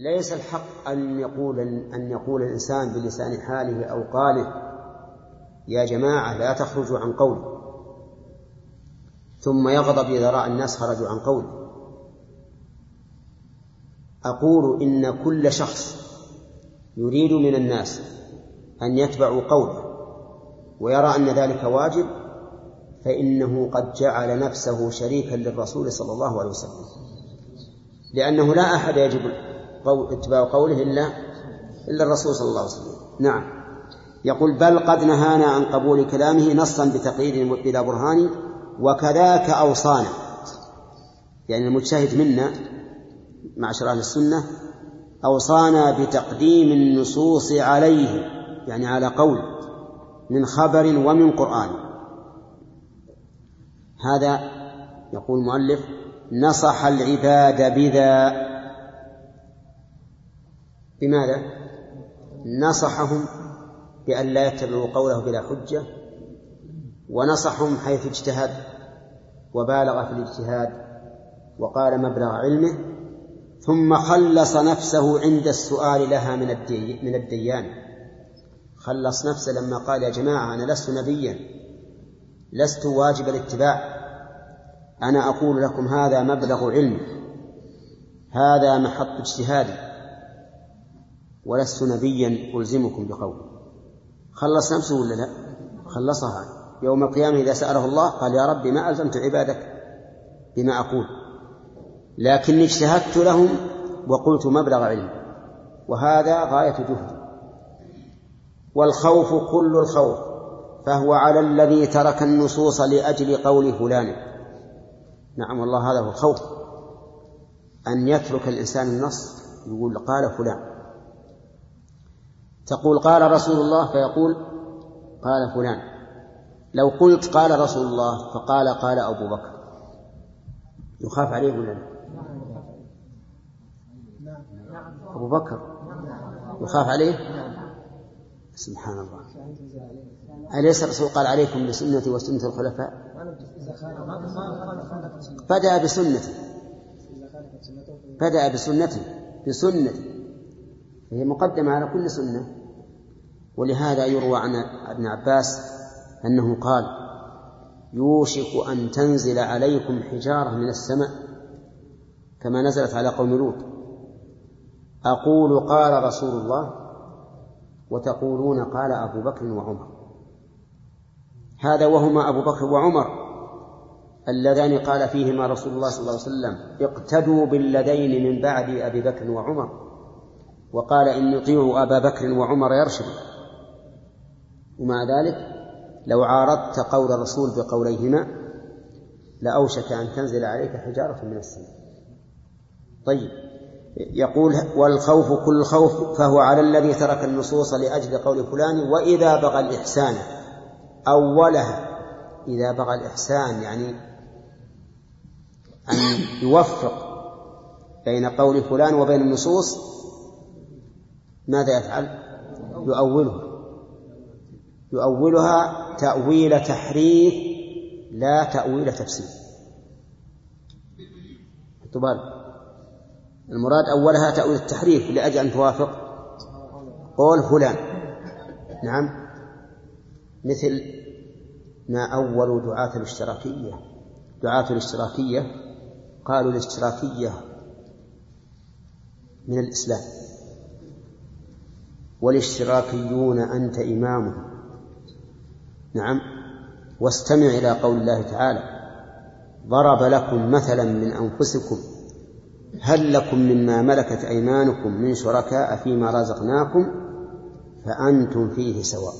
ليس الحق أن يقول أن يقول الإنسان بلسان حاله أو قاله يا جماعة لا تخرجوا عن قولي. ثم يغضب إذا رأى الناس خرجوا عن قوله أقول إن كل شخص يريد من الناس أن يتبعوا قوله ويرى أن ذلك واجب فإنه قد جعل نفسه شريكا للرسول صلى الله عليه وسلم. لأنه لا أحد يجب اتباع قوله إلا إلا الرسول صلى الله عليه وسلم. نعم. يقول بل قد نهانا عن قبول كلامه نصا بتقييد بلا برهان وكذاك أوصانا. يعني المجتهد منا معشر أهل السنة أوصانا بتقديم النصوص عليه يعني على قول من خبر ومن قرآن. هذا يقول المؤلف نصح العباد بذا بماذا؟ نصحهم بأن لا يتبعوا قوله بلا حجة ونصحهم حيث اجتهد وبالغ في الاجتهاد وقال مبلغ علمه ثم خلص نفسه عند السؤال لها من من الديان. خلص نفسه لما قال يا جماعة أنا لست نبيا لست واجب الاتباع. أنا أقول لكم هذا مبلغ علم هذا محط اجتهادي. ولست نبيا ألزمكم بقولي خلص نفسه ولا لا؟ خلصها. يوم القيامة إذا سأله الله قال يا رب ما ألزمت عبادك بما أقول. لكني اجتهدت لهم وقلت مبلغ علم. وهذا غاية جهدي والخوف كل الخوف. فهو على الذي ترك النصوص لأجل قول فلان. نعم والله هذا هو الخوف. أن يترك الإنسان النص يقول قال فلان. تقول قال رسول الله فيقول قال فلان. لو قلت قال رسول الله فقال قال أبو بكر. يخاف عليه ولا لا؟ أبو بكر. يخاف عليه؟ سبحان الله. أليس الرسول قال عليكم بسنتي وسنة الخلفاء؟ بدأ بسنته بدأ بسنته بسنته فهي مقدمة على كل سنة. ولهذا يروى عن ابن عباس أنه قال يوشك أن تنزل عليكم حجارة من السماء كما نزلت على قوم لوط. أقول قال رسول الله وتقولون قال أبو بكر وعمر. هذا وهما أبو بكر وعمر اللذان قال فيهما رسول الله صلى الله عليه وسلم اقتدوا بالذين من بعد أبي بكر وعمر. وقال إن يطيعوا أبا بكر وعمر يرشدوا ومع ذلك لو عارضت قول الرسول بقوليهما لأوشك أن تنزل عليك حجارة من السماء. طيب يقول والخوف كل خوف فهو على الذي ترك النصوص لأجل قول فلان وإذا بغى الإحسان أولها إذا بغى الإحسان يعني أن يوفق بين قول فلان وبين النصوص ماذا يفعل؟ يؤوله يؤولها تأويل تحريف لا تأويل تفسير. تبال المراد أولها تأويل التحريف لأجل أن توافق قول فلان. نعم. مثل ما أول دعاة الاشتراكية؟ دعاة الاشتراكية قالوا الاشتراكية من الإسلام. والاشتراكيون أنت إمامهم. نعم. واستمع إلى قول الله تعالى ضرب لكم مثلا من أنفسكم هل لكم مما ملكت أيمانكم من شركاء فيما رزقناكم فأنتم فيه سواء.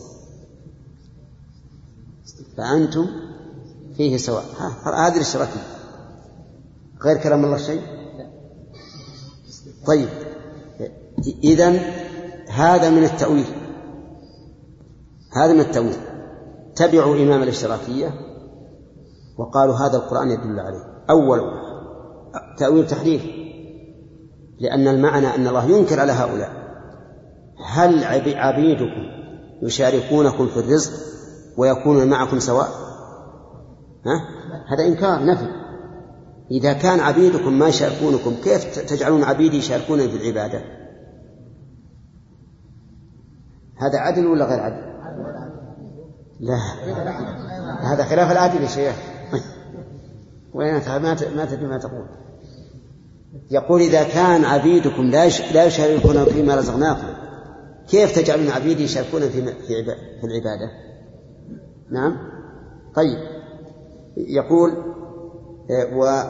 فأنتم فيه سواء. هذه الاشتراكية. غير كلام الله شيء؟ طيب. إذن هذا من التأويل. هذا من التأويل. تبعوا إمام الإشتراكية وقالوا هذا القرآن يدل عليه. أول تأويل تحريف لأن المعنى أن الله ينكر على هؤلاء. هل عبيدكم يشاركونكم في الرزق ويكونون معكم سواء؟ ها؟ هذا إنكار نفي. إذا كان عبيدكم ما يشاركونكم كيف تجعلون عبيدي يشاركونني في العبادة؟ هذا عدل ولا غير عدل؟ لا. هذا خلاف العدل يا شيخ. وين ما ما تدري ما تقول. يقول إذا كان عبيدكم لا لا يشاركون فيما رزقناكم كيف تجعلون عبيدي يشاركون في في العبادة؟ نعم. طيب. يقول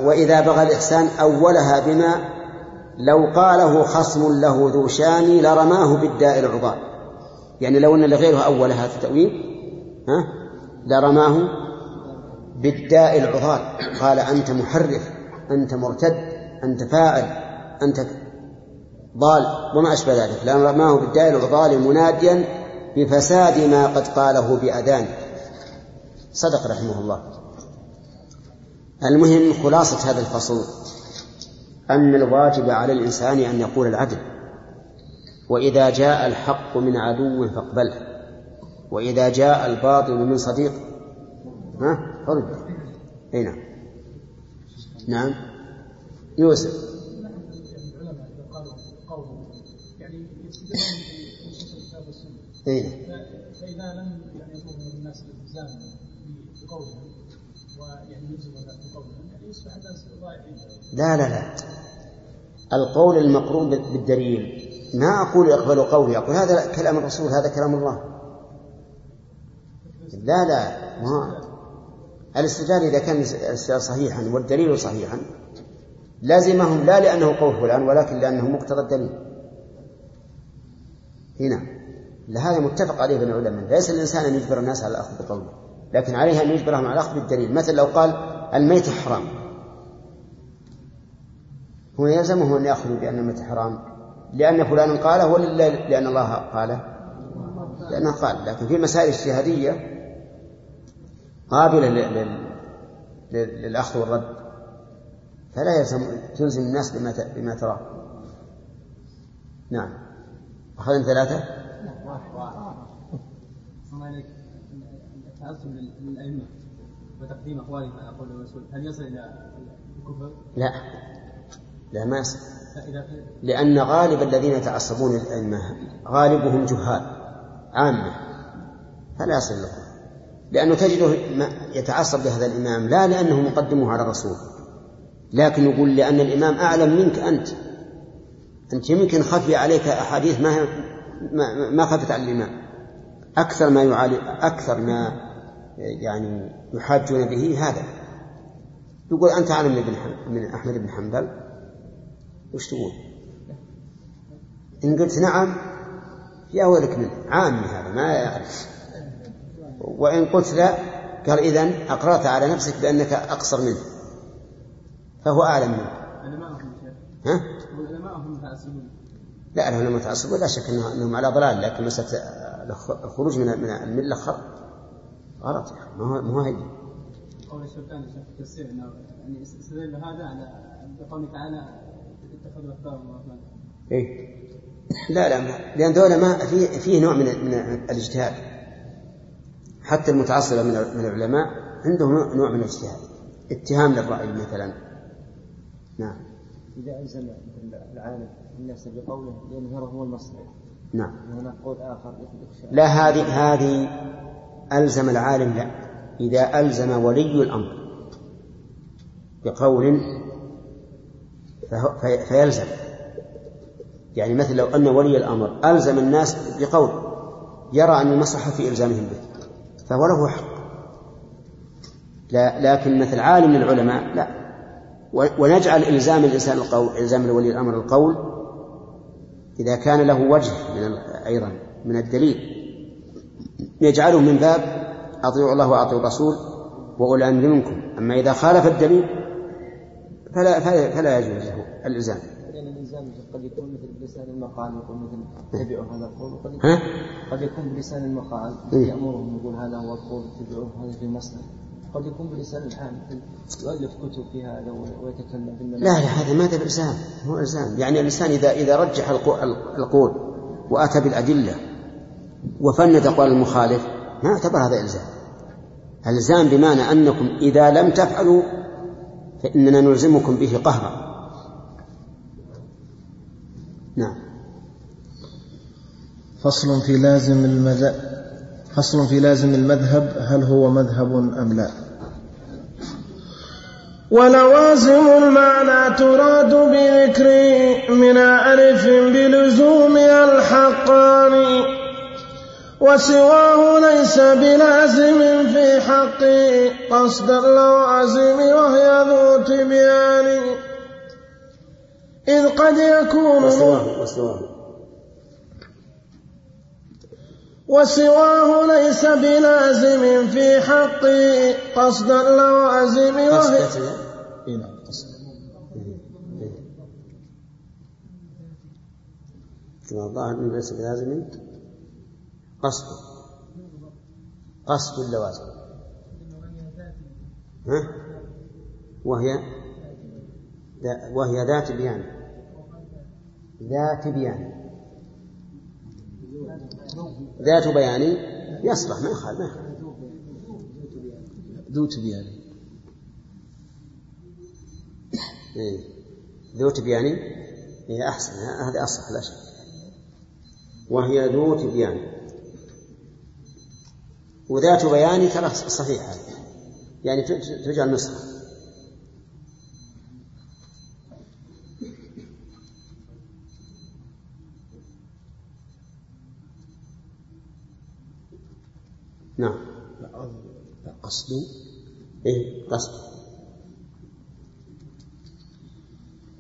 وإذا بغى الإحسان أولها بما لو قاله خصم له ذو شان لرماه بالداء العضال. يعني لو أن لغيره أولها في التأويل ها؟ لرماه بالداء العضال. قال أنت محرف أنت مرتد أنت فاعل أنت ضال وما أشبه ذلك. لرماه بالداء العضال مناديا بفساد ما قد قاله بأذان. صدق رحمه الله. المهم خلاصة هذا الفصل أن الواجب على الإنسان أن يقول العدل. وإذا جاء الحق من عدو فاقبله. وإذا جاء الباطل من صديق. ها؟ فرد أي نعم. نعم. يوسف. أي فاذا لم يعني يطلب من الناس الالتزام بقولهم ويعني يلزم بقولهم يعني يصبح الناس ضائعين لا لا لا. القول المقرون بالدليل. ما أقول اقبلوا قولي أقول هذا كلام الرسول هذا كلام الله. لا لا ما. الاستدلال إذا كان صحيحا والدليل صحيحا لازمهم لا لأنه قول فلان ولكن لأنه مقتضى الدليل. هنا. هذا متفق عليه بين العلماء. ليس الإنسان أن يجبر الناس على الأخذ بقوله لكن عليه أن يجبرهم على الأخذ بالدليل. مثل لو قال الميت حرام. هو يلزمه أن يأخذوا بأن الميت حرام. لأن فلان قاله ولا لأن الله قاله. لأنه قال لكن في مسائل اجتهادية قابلة للأخذ والرد. فلا يلزم تلزم الناس بما بما تراه. نعم. أخذنا ثلاثة؟ التعصب للأئمة وتقديم أقوالهم على قول الرسول هل يصل إلى الكفر؟ لا. لا ما يصل لأن غالب الذين يتعصبون للأئمة غالبهم جهال عامة فلا يصل لهم. لأنه تجده يتعصب لهذا الإمام لا لأنه مقدمه على الرسول لكن يقول لأن الإمام أعلم منك أنت. أنت يمكن خفي عليك أحاديث ما ما خفت على الإمام. أكثر ما يعالي أكثر ما يعني يحاجون به هذا. يقول أنت أعلم من أحمد بن حنبل؟ وش تقول؟ إن قلت نعم يا ويلك منه عامي هذا ما يعرف وإن قلت لا قال إذن أقررت على نفسك بأنك أقصر منه فهو أعلم منه ها؟ لا العلماء متعصبون لا شك أنهم على ضلال لكن مسألة الخروج من من الملة غلط ما هو ما هو هي قول الشوكاني في التفسير إنه يعني استدل هذا على بقوله تعالى إيه. لا لا لأن ذولا ما في فيه نوع من من الاجتهاد. حتى المتعصبة من من العلماء عندهم نوع من الاجتهاد. اتهام للرأي مثلا. نعم. إذا الزم العالم الناس بقوله ليظهره هو المصلحه نعم. وهناك قول آخر لا هذه هذه ألزم العالم لا. إذا ألزم ولي الأمر بقول فيلزم. يعني مثل لو أن ولي الأمر ألزم الناس بقول يرى أن المصلحة في إلزامهم به فهو له حق. لا لكن مثل عالم من العلماء لا. ونجعل إلزام الإنسان القول إلزام ولي الأمر القول إذا كان له وجه من أيضا من الدليل. يجعله من باب أطيعوا الله وأطيعوا الرسول الأمر منكم أما إذا خالف الدليل فلا فلا, فلا يجوز له. الإلزام. لأن الإلزام قد يكون مثل بلسان المقال يقول مثل اتبعوا هذا القول وقد يكون, قد يكون بلسان المقال. إيه. يأمرهم يقول هذا هو القول اتبعوه هذا في المصلحة قد يكون بلسان الحال يؤلف كتب في هذا ويتكلم في لا لا هذا ما بلسان هو إلزام يعني الإنسان إذا إذا رجح القول وأتى بالأدلة وفند أقوال المخالف ما يعتبر هذا إلزام. الزام بمعنى أنكم إذا لم تفعلوا فإننا نلزمكم به قهرا. نعم. فصل في لازم المذهب فصل في لازم المذهب هل هو مذهب أم لا؟ ولوازم المعنى تراد بذكر من ألف بلزومها الحقان وسواه ليس بلازم في حق قصد اللوازم وهي ذو تبيان. إذ قد يكون وسواه وسواه. وسواه ليس بلازم في حق قصد اللوازم وهي. إيه؟ نعم قصد. الظاهر ليس بلازم قصد. قصد اللوازم ها؟ وهي وهي ذات بيان. ذات بيان. ذات بيان. يصلح ما يخالف ما يخالف ذو تبيان إيه. ذو تبيان هي أحسن. هذا أصح لا شك. وهي ذو تبيان وذات بيان ترى صحيحة. يعني تجعل نسخة. نعم. لا قصد إيه قصد.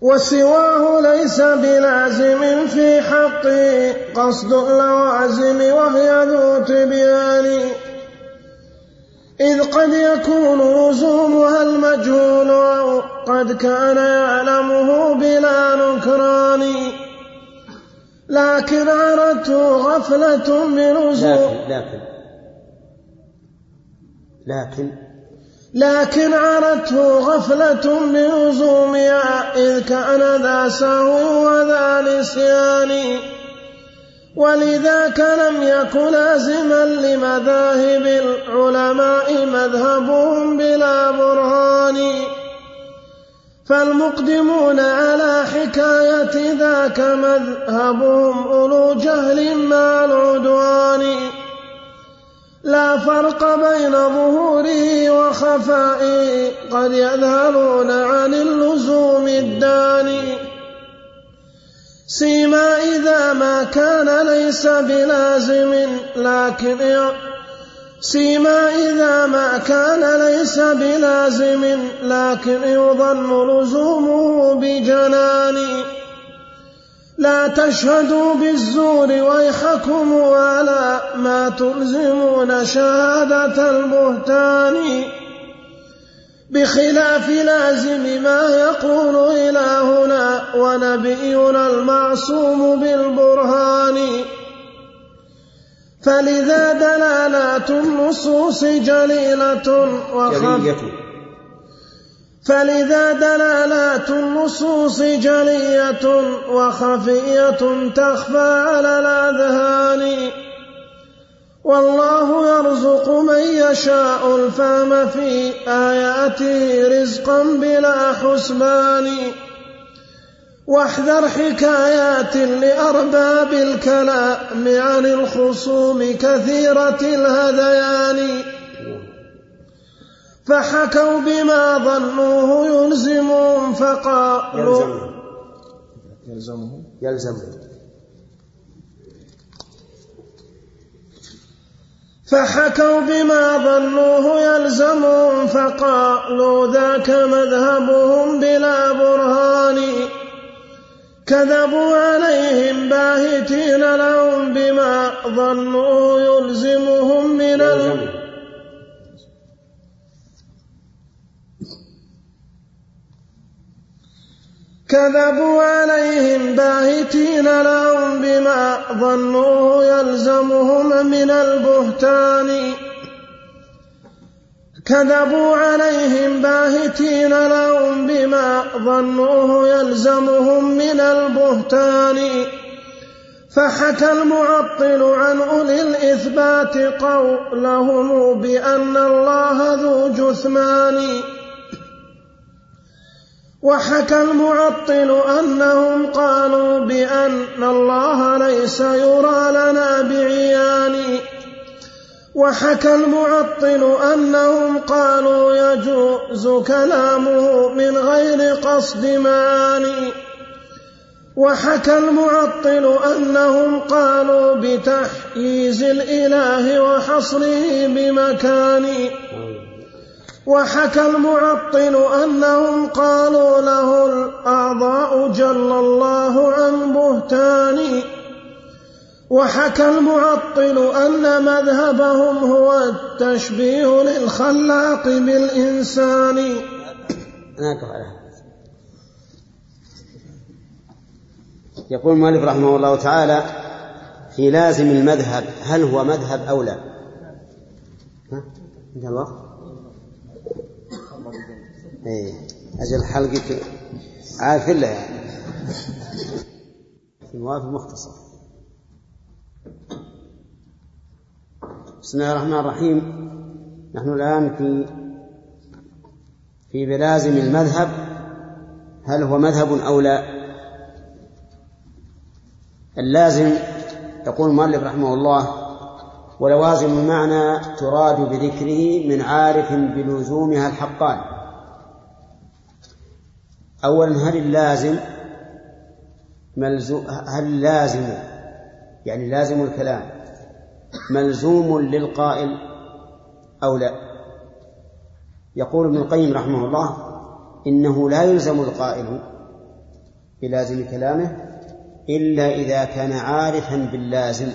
وسواه ليس بلازم في حقه قصد اللوازم وهي ذو تبيان إذ قد يكون لزومها المجهول أو قد كان يعلمه بلا نكران. لكن أردت غفلة بلزوم لكن لكن. لكن عرته غفلة بلزومها إذ كان ذا سهو وذا نسيان. ولذاك لم يكن لازما لمذاهب العلماء مذهبهم بلا برهان. فالمقدمون على حكاية ذاك مذهبهم أولو جهل مع العدوان لا فرق بين ظهوره وخفائه. قد يذهلون عن اللزوم الداني سيما إذا ما كان ليس بلازم. لكن سيما إذا ما كان ليس بلازم. لكن يظن لزومه بجنان. لا تشهدوا بالزور ويحكم على ما تلزمون شهادة البهتان. بخلاف لازم ما يقول إلهنا ونبينا المعصوم بالبرهان. فلذا دلالات النصوص جليلة وخفية فلذا دلالات النصوص جلية وخفية تخفى على الأذهان. والله يرزق من يشاء الفهم في آياته رزقا بلا حسبان. واحذر حكايات لأرباب الكلام عن الخصوم كثيرة الهذيان. فحكوا بما ظنوه يلزمهم فقالوا يلزمهم. يلزمهم. فحكوا بما ظنوه يلزمهم فقالوا ذاك مذهبهم بلا برهان. كذبوا عليهم باهتين لهم بما ظنوه يلزمهم من ال... كذبوا عليهم باهتين لهم بما ظنوه يلزمهم من البهتان. كذبوا عليهم باهتين لهم بما ظنوه يلزمهم من البهتان. فحكى المعطل عن أولي الإثبات قولهم بأن الله ذو جثمان. وحكى المعطل أنهم قالوا بأن الله ليس يرى لنا بعيان. وحكى المعطل أنهم قالوا يجوز كلامه من غير قصد معاني وحكى المعطل أنهم قالوا بتحييز الإله وحصره بمكان. وحكى المعطل أنهم قالوا له الأعضاء جل الله عن بهتان وحكى المعطل أن مذهبهم هو التشبيه للخلاق بالإنسان يقول المؤلف رحمه الله تعالى في لازم المذهب هل هو مذهب أو لا؟ ها؟ انتهى الوقت؟ إيه. أجل حلقة عارف الله يعني. الموافق مختصر بسم الله الرحمن الرحيم. نحن الآن في في بلازم المذهب. هل هو مذهب أو لا؟ اللازم يقول المؤلف رحمه الله ولوازم المعنى تراد بذكره من عارف بلزومها الحقان. أولا هل اللازم ملزوم هل اللازم يعني لازم الكلام ملزوم للقائل أو لا؟ يقول ابن القيم رحمه الله إنه لا يلزم القائل بلازم كلامه إلا إذا كان عارفا باللازم.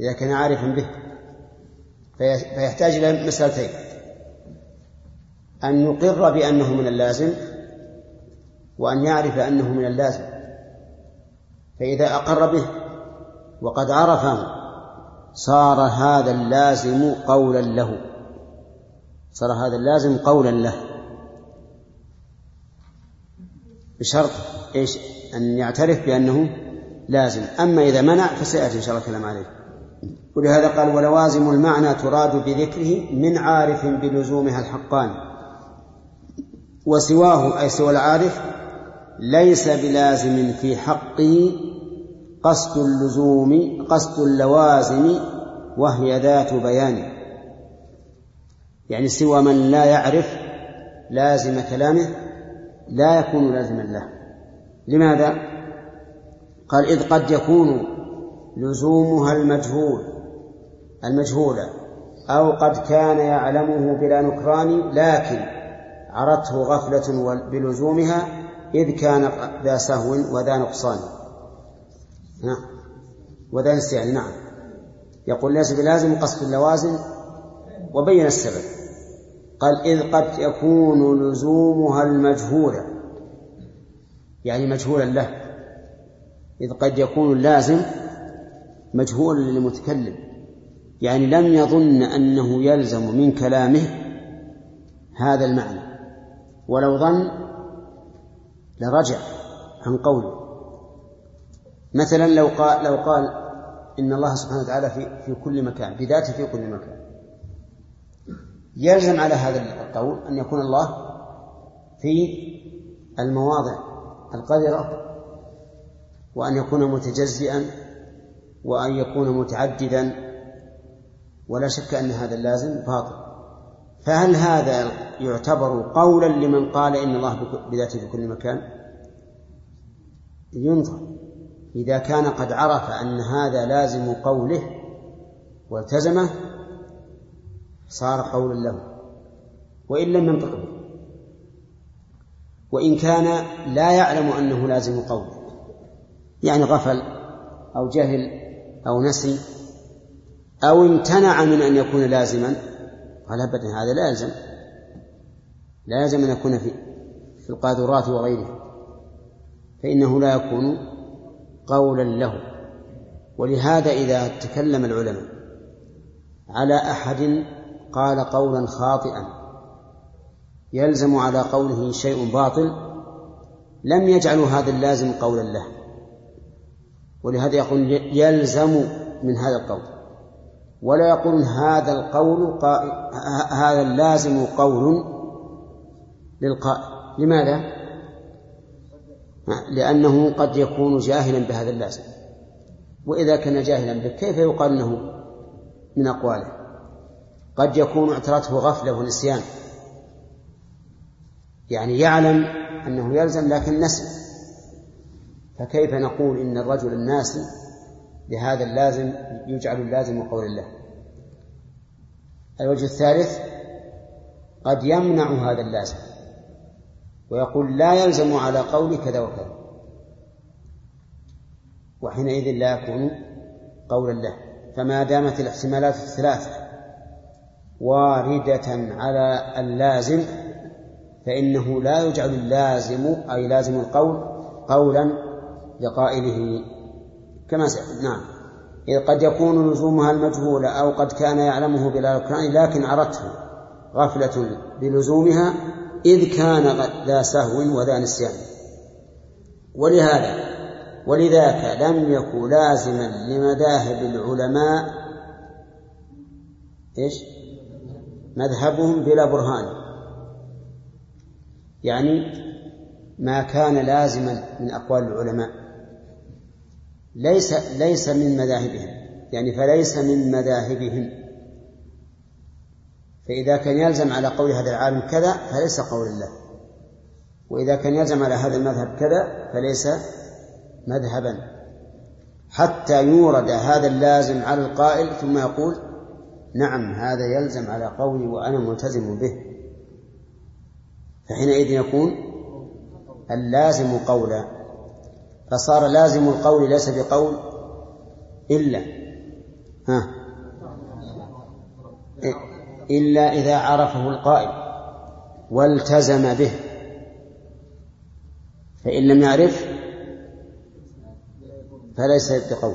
إذا كان عارفا به فيحتاج إلى مسألتين. أن يقر بأنه من اللازم وأن يعرف أنه من اللازم فإذا أقر به وقد عرفه صار هذا اللازم قولا له صار هذا اللازم قولا له. بشرط إيش؟ أن يعترف بأنه لازم. أما إذا منع فسيأتي إن شاء الله الكلام عليه. ولهذا قال ولوازم المعنى تراد بذكره من عارف بلزومها الحقان وسواه أي سوى العارف ليس بلازم في حقه قصد اللزوم قصد اللوازم وهي ذات بيان. يعني سوى من لا يعرف لازم كلامه لا يكون لازما له. لماذا؟ قال إذ قد يكون لزومها المجهول المجهولة أو قد كان يعلمه بلا نكران لكن عرته غفلة بلزومها إذ كان ذا سهو وذا نقصان. نعم. وذا نسيان نعم. يقول ليس بلازم قصد اللوازم وبين السبب. قال إذ قد يكون لزومها المجهولة. يعني مجهولا له. إذ قد يكون اللازم مجهولا للمتكلم. يعني لم يظن أنه يلزم من كلامه هذا المعنى. ولو ظن لرجع عن قوله. مثلا لو قال لو قال إن الله سبحانه وتعالى في في كل مكان بذاته في كل مكان. يلزم على هذا القول أن يكون الله في المواضع القذرة وأن يكون متجزئا وأن يكون متعددا. ولا شك أن هذا اللازم باطل. فهل هذا يعتبر قولا لمن قال إن الله بذاته في كل مكان؟ ينظر. إذا كان قد عرف أن هذا لازم قوله والتزمه صار قولا له. وإن لم ينطق به. وإن كان لا يعلم أنه لازم قوله. يعني غفل أو جهل أو نسي أو امتنع من أن يكون لازما قال أبدا هذا لا يلزم. لا يلزم أن يكون في في القاذورات وغيرها فإنه لا يكون قولا له. ولهذا إذا تكلم العلماء على أحد قال قولا خاطئا يلزم على قوله شيء باطل لم يجعلوا هذا اللازم قولا له. ولهذا يقول يلزم من هذا القول. ولا يقولون هذا القول هذا اللازم قول للقائل لماذا؟ لأنه قد يكون جاهلا بهذا اللازم. وإذا كان جاهلا به كيف يقال أنه من أقواله؟ قد يكون اعترته غفلة ونسيان. يعني يعلم أنه يلزم لكن نسي. فكيف نقول إن الرجل الناسي لهذا اللازم يجعل اللازم قول الله. الوجه الثالث قد يمنع هذا اللازم ويقول لا يلزم على قول كذا وكذا. وحينئذ لا يكون قولا له. فما دامت الاحتمالات الثلاثة واردة على اللازم فإنه لا يجعل اللازم أي لازم القول قولا لقائله كما نعم. إذ قد يكون لزومها المجهول أو قد كان يعلمه بلا ركعان لكن عرته غفلة بلزومها إذ كان ذا سهو وذا نسيان. ولهذا ولذاك لم يكن لازما لمذاهب العلماء إيش؟ مذهبهم بلا برهان. يعني ما كان لازما من أقوال العلماء. ليس ليس من مذاهبهم. يعني فليس من مذاهبهم. فإذا كان يلزم على قول هذا العالم كذا فليس قول الله. وإذا كان يلزم على هذا المذهب كذا فليس مذهبا. حتى يورد هذا اللازم على القائل ثم يقول نعم هذا يلزم على قولي وأنا ملتزم به. فحينئذ يكون اللازم قولا. فصار لازم القول ليس بقول إلا ها إلا إذا عرفه القائل والتزم به فإن لم يعرف فليس بقول.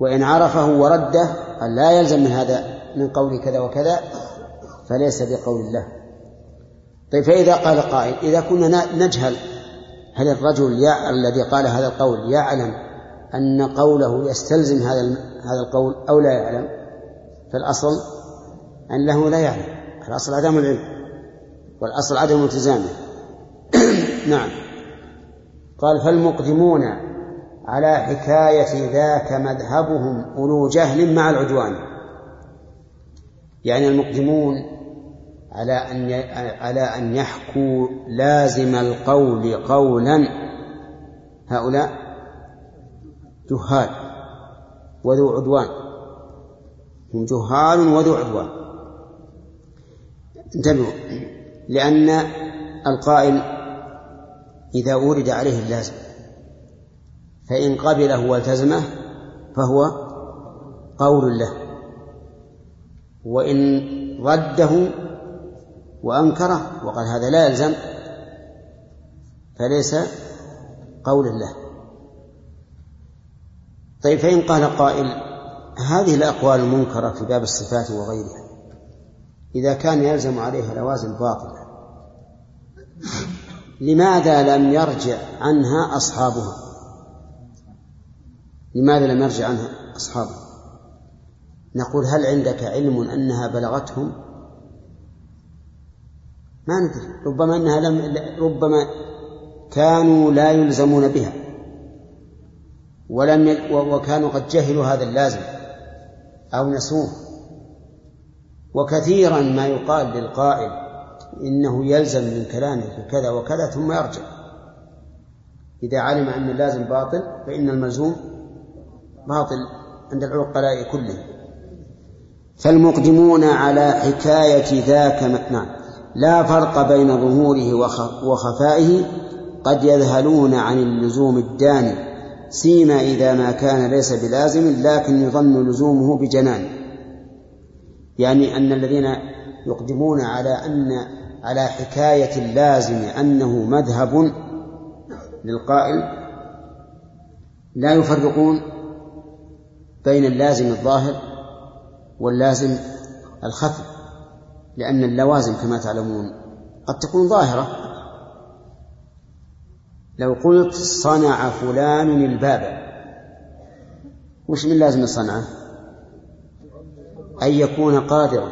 وإن عرفه ورده قال لا يلزم من هذا من قول كذا وكذا فليس بقول الله طيب فإذا قال قائل إذا كنا نجهل هل الرجل يع... الذي قال هذا القول يعلم أن قوله يستلزم هذا هذا القول أو لا يعلم؟ فالأصل أنه لا يعلم. الأصل عدم العلم والأصل عدم التزامه. نعم. قال فالمقدمون على حكاية ذاك مذهبهم أولو جهل مع العدوان. يعني المقدمون على أن على أن يحكوا لازم القول قولا. هؤلاء جهال وذو عدوان. هم جهال وذو عدوان. انتبهوا لأن القائل إذا أورد عليه اللازم فإن قبله والتزمه فهو قول له وإن رده وأنكره وقال هذا لا يلزم فليس قول له. طيب فإن قال قائل هذه الأقوال المنكرة في باب الصفات وغيرها إذا كان يلزم عليها لوازم باطلة لماذا لم يرجع عنها أصحابها؟ لماذا لم يرجع عنها أصحابه نقول هل عندك علم أنها بلغتهم؟ ما ندري. ربما أنها لم ربما كانوا لا يلزمون بها. ولم. وكانوا قد جهلوا هذا اللازم أو نسوه. وكثيرا ما يقال للقائل إنه يلزم من كلامه كذا وكذا ثم يرجع. إذا علم أن اللازم باطل فإن الملزوم باطل عند العقلاء كلهم. فالمقدمون على حكاية ذاك نعم لا فرق بين ظهوره وخفائه قد يذهلون عن اللزوم الداني سيما إذا ما كان ليس بلازم لكن يظن لزومه بجنان. يعني أن الذين يقدمون على أن على حكاية اللازم أنه مذهب للقائل لا يفرقون بين اللازم الظاهر واللازم الخفي. لأن اللوازم كما تعلمون قد تكون ظاهرة. لو قلت صنع فلان الباب وش من لازم صنعه أن يكون قادرا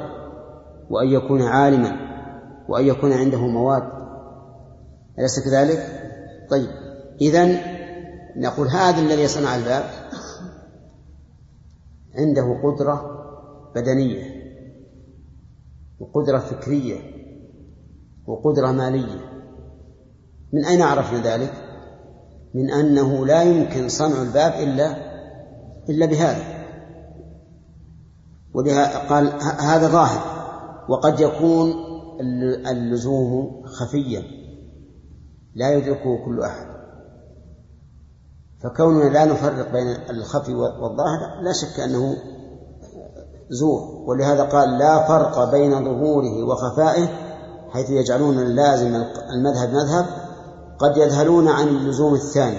وأن يكون عالما وأن يكون عنده مواد. أليس كذلك؟ طيب إذا نقول هذا الذي صنع الباب عنده قدرة بدنية. وقدرة فكرية وقدرة مالية. من أين عرفنا ذلك؟ من أنه لا يمكن صنع الباب إلا إلا بهذا. ولهذا قال هذا ظاهر وقد يكون اللزوم خفيا لا يدركه كل أحد. فكوننا لا نفرق بين الخفي والظاهر لا شك أنه زور. ولهذا قال لا فرق بين ظهوره وخفائه حيث يجعلون اللازم المذهب مذهب قد يذهلون عن اللزوم الثاني.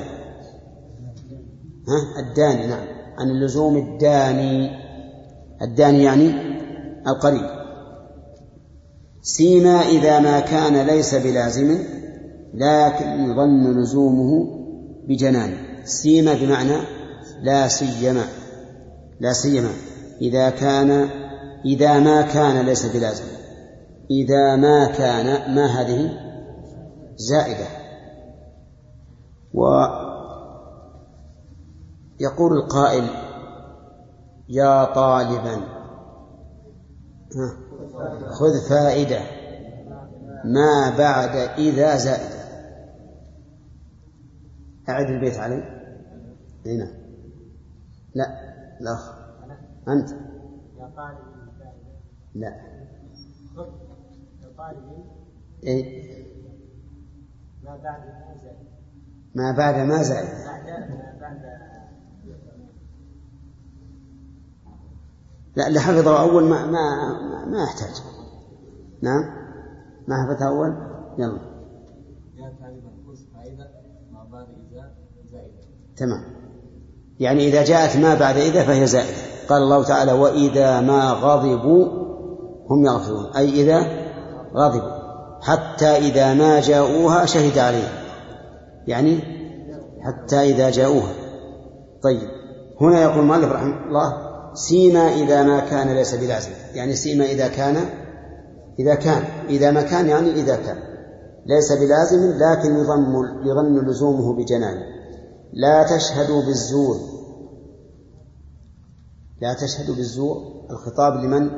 ها؟ الداني نعم. عن اللزوم الداني. الداني يعني القريب. سيما إذا ما كان ليس بلازم لكن يظن لزومه بجنان. سيما بمعنى لا سيما. لا سيما. إذا كان إذا ما كان ليس بلازم. إذا ما كان ما هذه؟ زائدة. ويقول القائل يا طالبا خذ فائدة. ما بعد إذا زائدة. أعد البيت علي. هنا لا لا أنت؟ يا طالب لا. يا طالب إيه؟ ما بعد ما زائد ما بعد ما زائد لا اللي حفظه أول ما ما ما يحتاج. نعم؟ ما حفظه أول؟ يلا. يا فائدة ما بعد إذا زائدة تمام. يعني إذا جاءت ما بعد إذا فهي زائدة. قال الله تعالى وإذا ما غضبوا هم يغفرون. أي إذا غضبوا. حتى إذا ما جاءوها شهد عليهم. يعني حتى إذا جاءوها. طيب. هنا يقول المؤلف رحمه الله سيما إذا ما كان ليس بلازم. يعني سيما إذا كان إذا كان. إذا ما كان يعني إذا كان. ليس بلازم لكن يظن يظن لزومه بجنان لا تشهدوا بالزور. لا تشهدوا بالزور. الخطاب لمن؟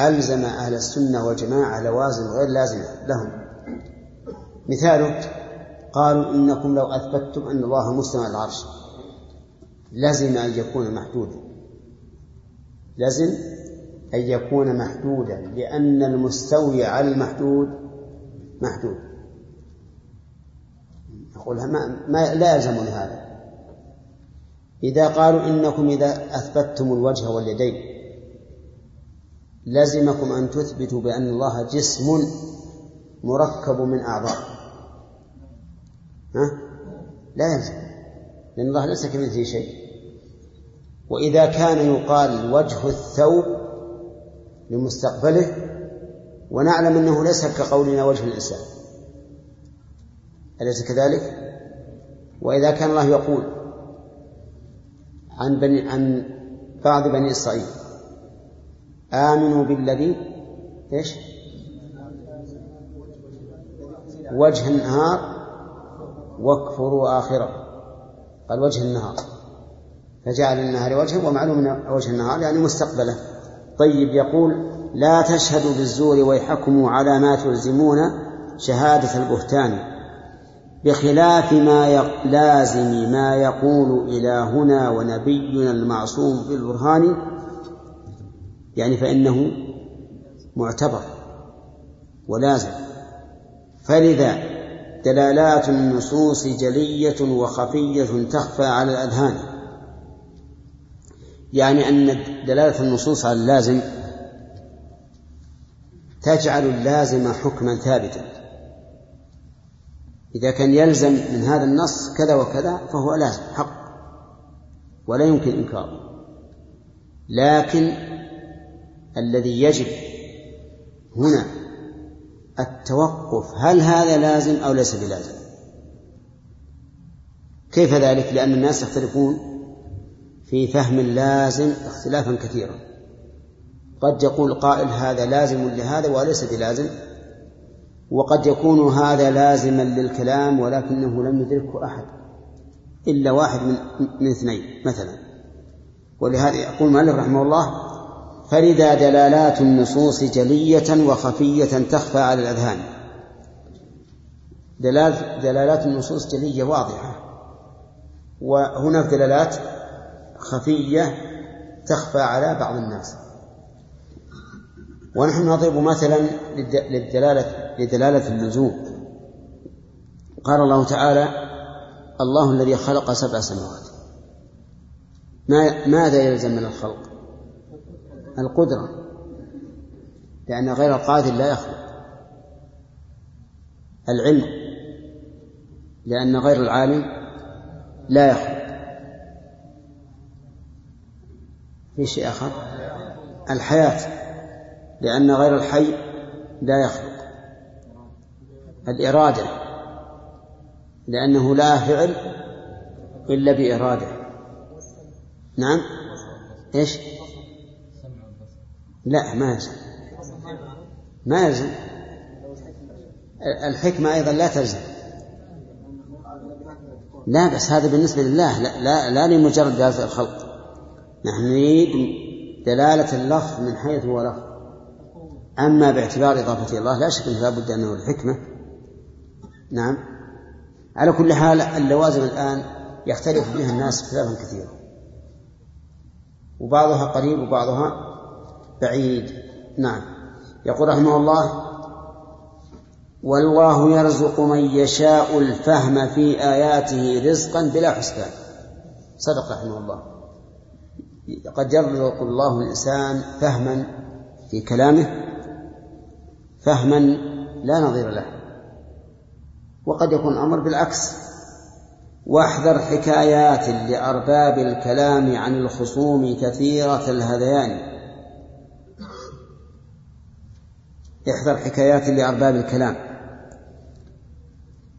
ألزم أهل السنة والجماعة لوازم غير لازمة لهم. مثاله قالوا إنكم لو أثبتتم أن الله مستوى العرش لزم أن يكون محدودا. لزم أن يكون محدودا لأن المستوي على المحدود محدود. نقول ما, ما لا يلزمني هذا إذا قالوا إنكم إذا أثبتتم الوجه واليدين لزمكم أن تثبتوا بأن الله جسم مركب من أعضاء. ها؟ لا يلزم لأن الله ليس كمثله شيء. وإذا كان يقال وجه الثوب لمستقبله ونعلم أنه ليس كقولنا وجه الإنسان. أليس كذلك؟ وإذا كان الله يقول عن بني عن بعض بني إسرائيل آمنوا بالذي إيش؟ وجه النهار واكفروا آخره قال وجه النهار فجعل النهار وجها ومعلوم من وجه النهار يعني مستقبله طيب يقول لا تشهدوا بالزور ويحكموا على ما تلزمون شهادة البهتان بخلاف ما. لازم ما يقول إلهنا ونبينا المعصوم في البرهان يعني فإنه معتبر ولازم فلذا دلالات النصوص جلية وخفية تخفى على الأذهان يعني أن دلالة النصوص على اللازم تجعل اللازم حكما ثابتا إذا كان يلزم من هذا النص كذا وكذا فهو لازم حق ولا يمكن إنكاره لكن الذي يجب هنا التوقف هل هذا لازم أو ليس بلازم؟ كيف ذلك؟ لأن الناس يختلفون في فهم اللازم اختلافا كثيرا. قد يقول قائل هذا لازم لهذا وليس بلازم. وقد يكون هذا لازما للكلام ولكنه لم يدركه أحد إلا واحد من, من اثنين مثلا. ولهذا يقول مالك رحمه الله فلذا دلالات النصوص جلية وخفية تخفى على الأذهان. دلالات النصوص جلية واضحة. وهناك دلالات خفية تخفى على بعض الناس. ونحن نضرب مثلا للدلالة لدلالة اللزوم قال الله تعالى الله الذي خلق سبع سماوات. ما ماذا يلزم من الخلق؟ القدرة. لأن غير القادر لا يخلق. العلم. لأن غير العالم لا يخلق. في شيء آخر؟ الحياة. لأن غير الحي لا يخلق. الإرادة لأنه لا فعل إلا بإرادة. نعم؟ إيش؟ لا ما يلزم. ما يلزم. الحكمة أيضا لا تلزم. لا بس هذا بالنسبة لله لا لا, لا لمجرد دلالة الخلق. نحن نريد دلالة اللفظ من حيث هو لفظ. أما باعتبار إضافته الله لا شك أنه لا بد أنه الحكمة نعم. على كل حال اللوازم الآن يختلف بها الناس اختلافا كثيرا. وبعضها قريب وبعضها بعيد. نعم. يقول رحمه الله والله يرزق من يشاء الفهم في آياته رزقا بلا حسبان. صدق رحمه الله. قد يرزق الله الإنسان فهما في كلامه فهما لا نظير له. وقد يكون الأمر بالعكس. واحذر حكايات لأرباب الكلام عن الخصوم كثيرة الهذيان. احذر حكايات لأرباب الكلام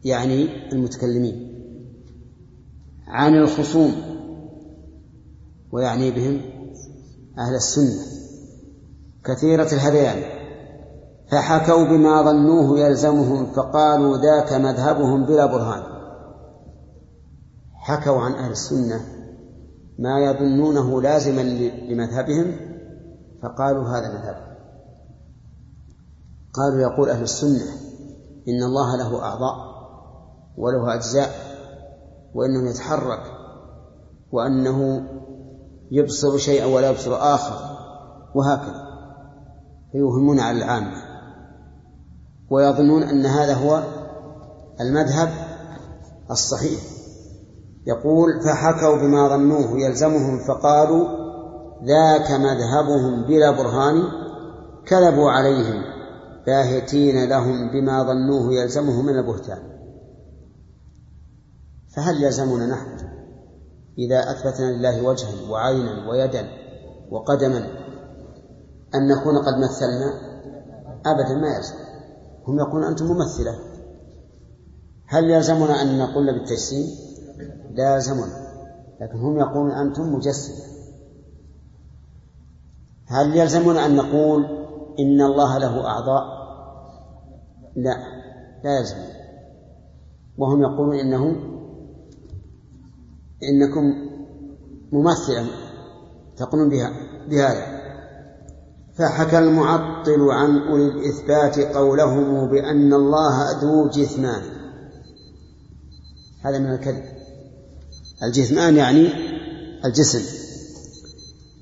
يعني المتكلمين عن الخصوم ويعني بهم أهل السنة. كثيرة الهذيان. فحكوا بما ظنوه يلزمهم فقالوا ذاك مذهبهم بلا برهان. حكوا عن أهل السنة ما يظنونه لازما لمذهبهم فقالوا هذا مذهب. قالوا يقول أهل السنة إن الله له أعضاء وله أجزاء وأنه يتحرك وأنه يبصر شيئا ولا يبصر آخر وهكذا. فيوهمون على العامة. ويظنون أن هذا هو المذهب الصحيح. يقول فحكوا بما ظنوه يلزمهم فقالوا ذاك مذهبهم بلا برهان كذبوا عليهم باهتين لهم بما ظنوه يلزمه من البهتان. فهل يلزمنا نحن إذا أثبتنا لله وجها وعينا ويدا وقدما أن نكون قد مثلنا؟ أبدا ما يلزم. هم يقولون أنتم ممثلة. هل يلزمنا أن نقول بالتجسيم؟ لا يلزمنا. لكن هم يقولون أنتم مجسمة هل يلزمنا أن نقول إن الله له أعضاء؟ لا لا يلزم وهم يقولون إنه إنكم ممثلة تقولون بها بهذا. فحكى المعطل عن أولي الإثبات قولهم بأن الله ذو جثمان. هذا من الكذب. الجثمان يعني الجسم.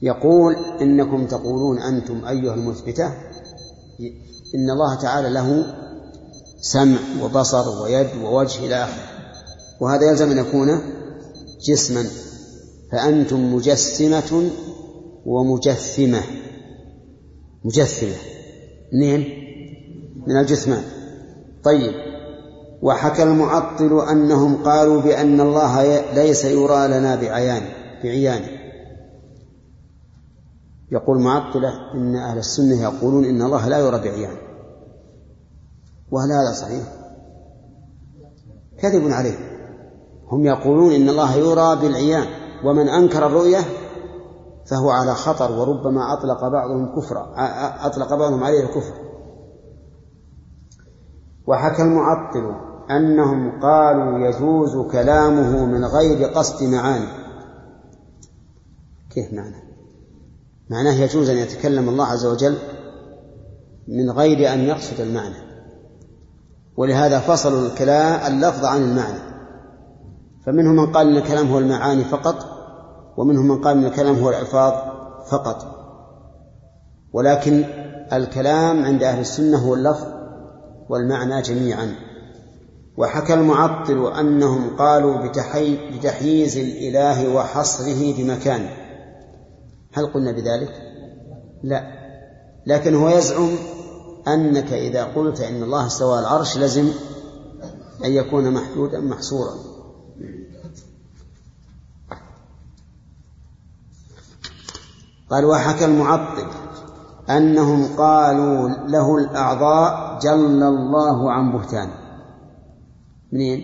يقول إنكم تقولون أنتم أيها المثبتة. إن الله تعالى له سمع وبصر ويد ووجه إلى آخره. وهذا يلزم أن يكون جسما. فأنتم مجسمة ومجثمة. مجثمة منين؟ من الجثمان طيب. وحكى المعطل أنهم قالوا بأن الله ليس يرى لنا بعيان بعيان. يقول معطلة إن أهل السنة يقولون إن الله لا يرى بعيان. وهل هذا صحيح؟ كذب عليه. هم يقولون إن الله يرى بالعيان. ومن أنكر الرؤية فهو على خطر وربما أطلق بعضهم كفرا أطلق بعضهم عليه الكفر. وحكى المعطل أنهم قالوا يجوز كلامه من غير قصد معاني. كيف معنى؟ معناه يجوز أن يتكلم الله عز وجل من غير أن يقصد المعنى. ولهذا فصلوا الكلام اللفظ عن المعنى. فمنهم من قال أن الكلام هو المعاني فقط ومنهم من قال أن الكلام هو الألفاظ فقط. ولكن الكلام عند أهل السنة هو اللفظ والمعنى جميعا. وحكى المعطل أنهم قالوا بتحييز الإله وحصره بمكان. هل قلنا بذلك؟ لا. لكن هو يزعم أنك إذا قلت إن الله استوى العرش لزم أن يكون محدودا محصورا. قال وحكى المعطل أنهم قالوا له الأعضاء جل الله عن بهتان. منين؟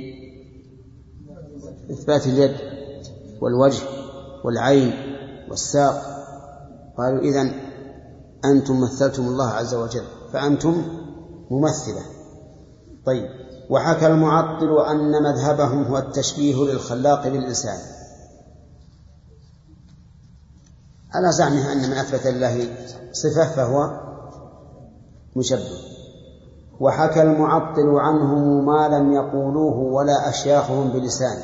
إثبات اليد والوجه والعين والساق. قالوا إذن أنتم مثلتم الله عز وجل فأنتم ممثلة. طيب وحكى المعطل أن مذهبهم هو التشبيه للخلاق بالإنسان. على زعمه أن من أثبت لله صفة فهو مشبه. وحكى المعطل عنهم ما لم يقولوه ولا أشياخهم بلسان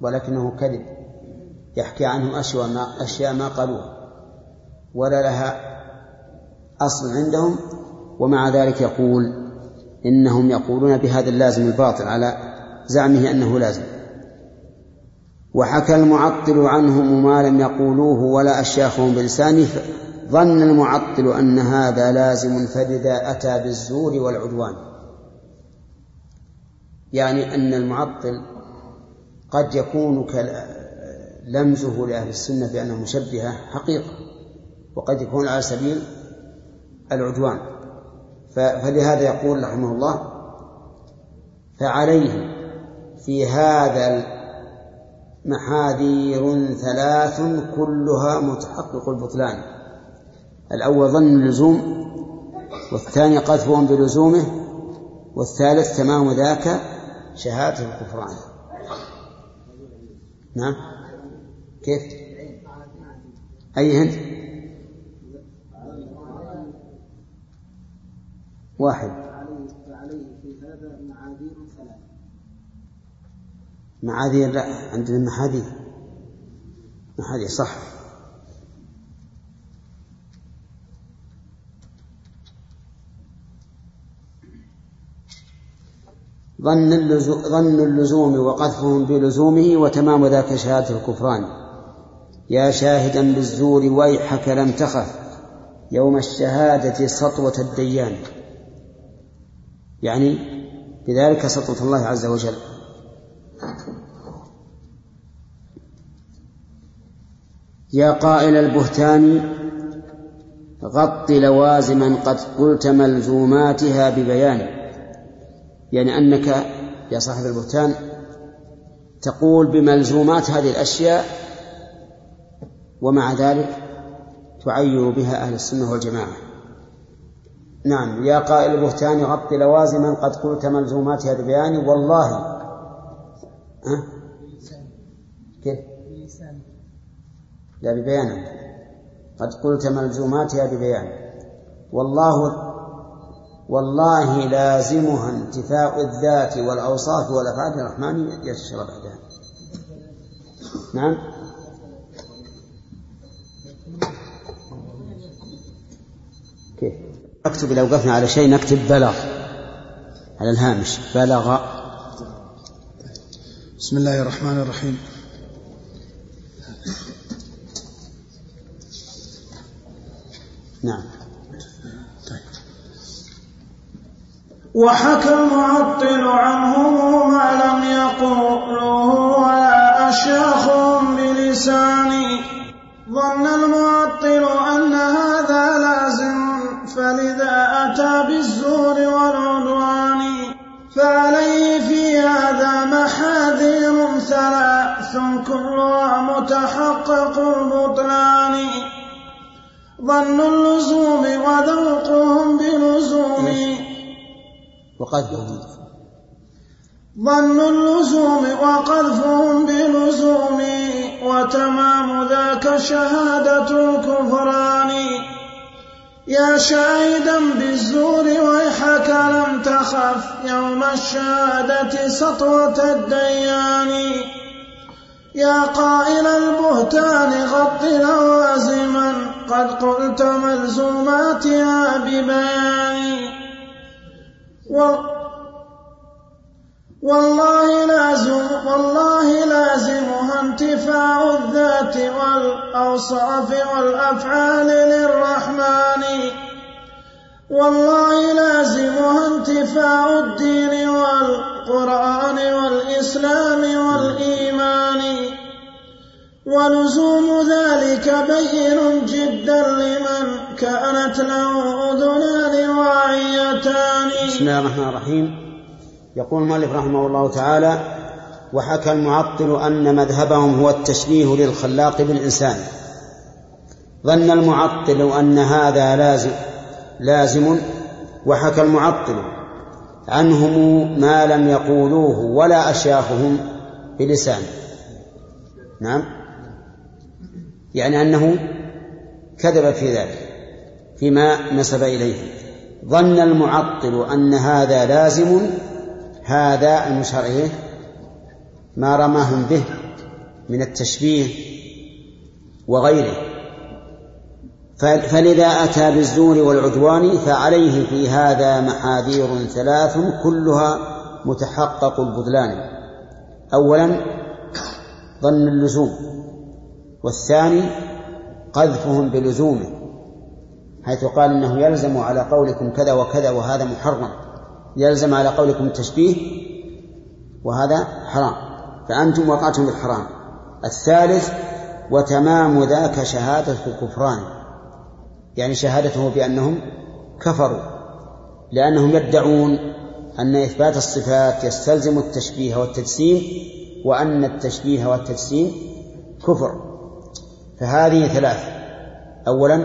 ولكنه كذب يحكي عنهم أشياء ما, أشياء ما قالوها ولا لها أصل عندهم ومع ذلك يقول إنهم يقولون بهذا اللازم الباطل على زعمه أنه لازم. وحكى المعطل عنهم ما لم يقولوه ولا أشياخهم بلسانه ظن المعطل أن هذا لازم فلذا أتى بالزور والعدوان. يعني أن المعطل قد يكون لمزه لأهل السنة بأنه مشبهة حقيقة وقد يكون على سبيل العدوان. فلهذا يقول رحمه الله فعليه في هذا محاذير ثلاث كلها متحقق البطلان. الأول ظن اللزوم والثاني قذفهم بلزومه والثالث تمام ذاك شهادة الكفران. نعم. كيف؟ أي هند؟ واحد. معاذير لا عندنا محاذير محاذير صح. ظن ظن اللزوم وقذفهم بلزومه وتمام ذاك شهادة الكفران. يا شاهدا بالزور ويحك لم تخف يوم الشهادة سطوة الديان. يعني بذلك سطوة الله عز وجل. يا قائل البهتان غط لوازما قد قلت ملزوماتها ببيان يعني أنك يا صاحب البهتان تقول بملزومات هذه الأشياء ومع ذلك تعير بها أهل السنة والجماعة نعم يا قائل البهتان غط لوازما قد قلت ملزوماتها ببيان والله ها؟ كيف؟ لا ببيان. قد قلت ملزوماتها ببيان. والله والله لازمها انتفاء الذات والأوصاف والأفعال الرحمن يتشرب بعدها. نعم. كيف؟ اكتب إذا وقفنا على شيء نكتب بلغ. على الهامش. بلغ. بسم الله الرحمن الرحيم. نعم. وحكى المعطل عنهم ما لم يقولوه ولا أشياخهم بلساني ظن المعطل أن هذا لازم فلذا أتى بالزور والعدوان. فعليه في هذا محاذير ثلاث كلها متحقق البطلان ظن اللزوم وذوقهم بلزوم وقذفهم. ظن اللزوم وقذفهم بلزوم وتمام ذاك شهادة الكفران. يا شاهدا بالزور ويحك لم تخف يوم الشهادة سطوة الديان. يا قائل البهتان غط لوازما قد قلت ملزوماتها ببيان والله لازم والله لازمها انتفاع الذات والأوصاف والأفعال للرحمن. والله لازمها انتفاع الدين والقرآن والإسلام والإيمان. ولزوم ذلك بين جدا لمن كانت له أذنان واعيتان بسم الله الرحمن الرحيم. يقول المؤلف رحمه الله تعالى وحكى المعطل أن مذهبهم هو التشبيه للخلاق بالإنسان. ظن المعطل أن هذا لازم لازم وحكى المعطل عنهم ما لم يقولوه ولا أشياخهم بلسان. نعم. يعني أنه كذب في ذلك فيما نسب إليه. ظن المعطل أن هذا لازم هذا المشار ما رماهم به من التشبيه وغيره. فلذا أتى بالزور والعدوان فعليه في هذا محاذير ثلاث كلها متحقق البطلان أولا ظن اللزوم والثاني قذفهم بلزومه حيث قال إنه يلزم على قولكم كذا وكذا وهذا محرم يلزم على قولكم التشبيه وهذا حرام فأنتم وقعتم بالحرام. الثالث وتمام ذاك شهادة الكفران. يعني شهادته بأنهم كفروا لأنهم يدعون أن إثبات الصفات يستلزم التشبيه والتجسيم وأن التشبيه والتجسيم كفر. فهذه ثلاث أولا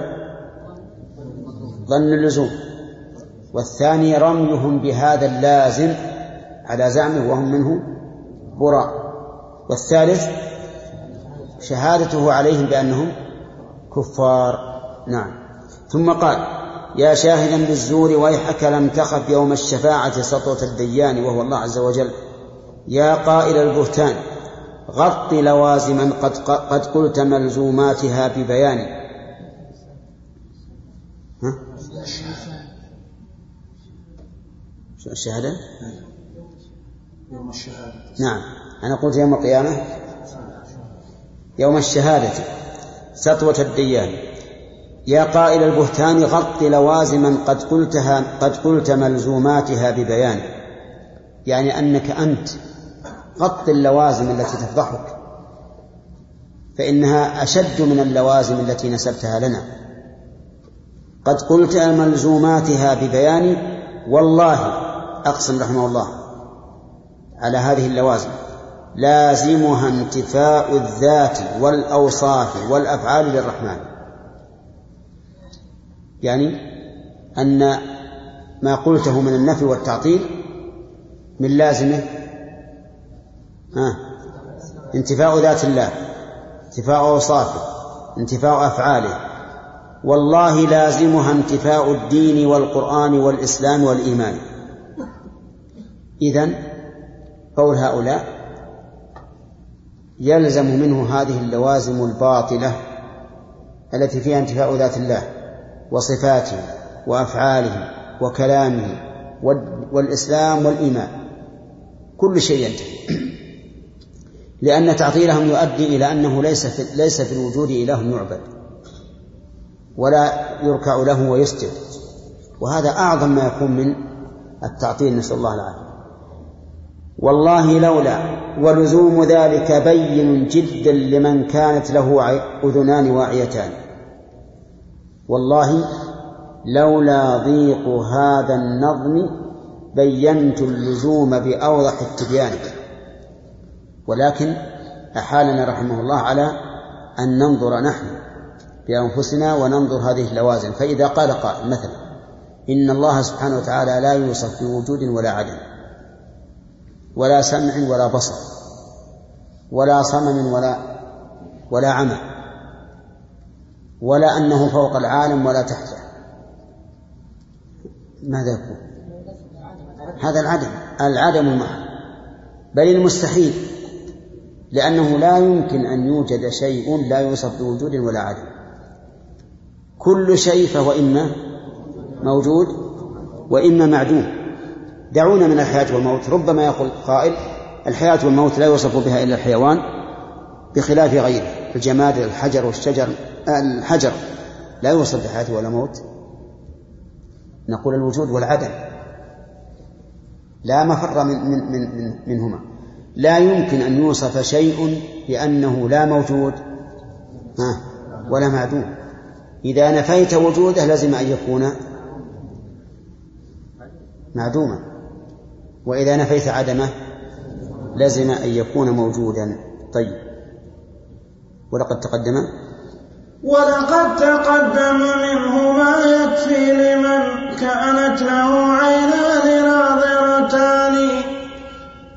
ظن اللزوم. والثاني رميهم بهذا اللازم على زعمه وهم منه براء. والثالث شهادته عليهم بأنهم كفار. نعم. ثم قال يا شاهدا بالزور ويحك لم تخف يوم الشفاعة سطوة الديان وهو الله عز وجل. يا قائل البهتان غط لوازما قد, قد قلت ملزوماتها ببيان. ها؟ الشهادة يوم الشهادة؟ نعم. أنا قلت يوم القيامة؟ يوم الشهادة سطوة الديان. يا قائل البهتان غط لوازما قد قلتها قد قلت ملزوماتها ببيان. يعني أنك أنت غط اللوازم التي تفضحك فإنها أشد من اللوازم التي نسبتها لنا. قد قلت ملزوماتها ببيان والله أقسم رحمه الله على هذه اللوازم. لازمها انتفاء الذات والأوصاف والأفعال للرحمن. يعني أن ما قلته من النفي والتعطيل من لازمه ها انتفاء ذات الله انتفاء أوصافه انتفاء أفعاله. والله لازمها انتفاء الدين والقرآن والإسلام والإيمان. إذن قول هؤلاء يلزم منه هذه اللوازم الباطلة التي فيها انتفاء ذات الله. وصفاته وأفعاله وكلامه والإسلام والإيمان. كل شيء ينتهي. لأن تعطيلهم يؤدي إلى أنه ليس في ليس في الوجود إله يعبد ولا يركع له ويسجد. وهذا أعظم ما يكون من التعطيل نسأل الله العافية. والله لولا ولزوم ذلك بين جدا لمن كانت له أذنان واعيتان. والله لولا ضيق هذا النظم بينت اللزوم بأوضح التبيان ولكن أحالنا رحمه الله على أن ننظر نحن بأنفسنا وننظر هذه اللوازم. فإذا قال قائل مثلا إن الله سبحانه وتعالى لا يوصف بوجود ولا عدم ولا سمع ولا بصر ولا صمم ولا ولا عمى ولا أنه فوق العالم ولا تحته. ماذا يكون؟ هذا العدم العدم المحض بل المستحيل لأنه لا يمكن أن يوجد شيء لا يوصف بوجود ولا عدم. كل شيء فهو إما موجود وإما معدوم. دعونا من الحياة والموت. ربما يقول قائل الحياة والموت لا يوصف بها إلا الحيوان بخلاف غيره الجماد الحجر والشجر. الحجر. لا يوصف بحياة ولا موت. نقول الوجود والعدم. لا مفر من, من, من, من منهما. لا يمكن أن يوصف شيء بأنه لا موجود. ولا معدوم. إذا نفيت وجوده لازم أن يكون معدوما. وإذا نفيت عدمه لزم أن يكون موجودا. طيب. ولقد تقدم. ولقد تقدم منه ما يكفي لمن كانت له عينان ناظرتان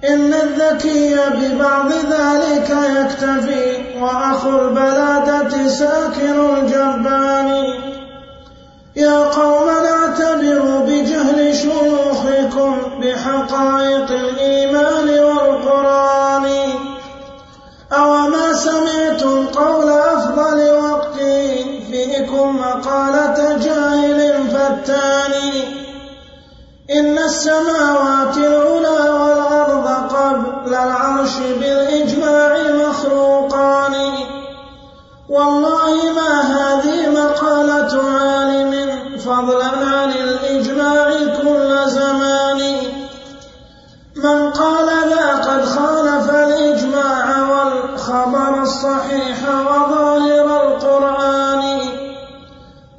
إن الذكي ببعض ذلك يكتفي وأخو البلادة ساكن الجبان يا قوم اعتبروا بجهل شيوخكم بحقائق الإيمان والقرآن أوما سمعتم قول أفضل فيكم مقالة جاهل فتان إن السماوات العلى والأرض قبل العرش بالإجماع مخلوقان. والله ما هذه مقالة عالم فضلا عن الإجماع كل زمان. من قال ذا قد خالف الإجماع والخبر الصحيح وظاهر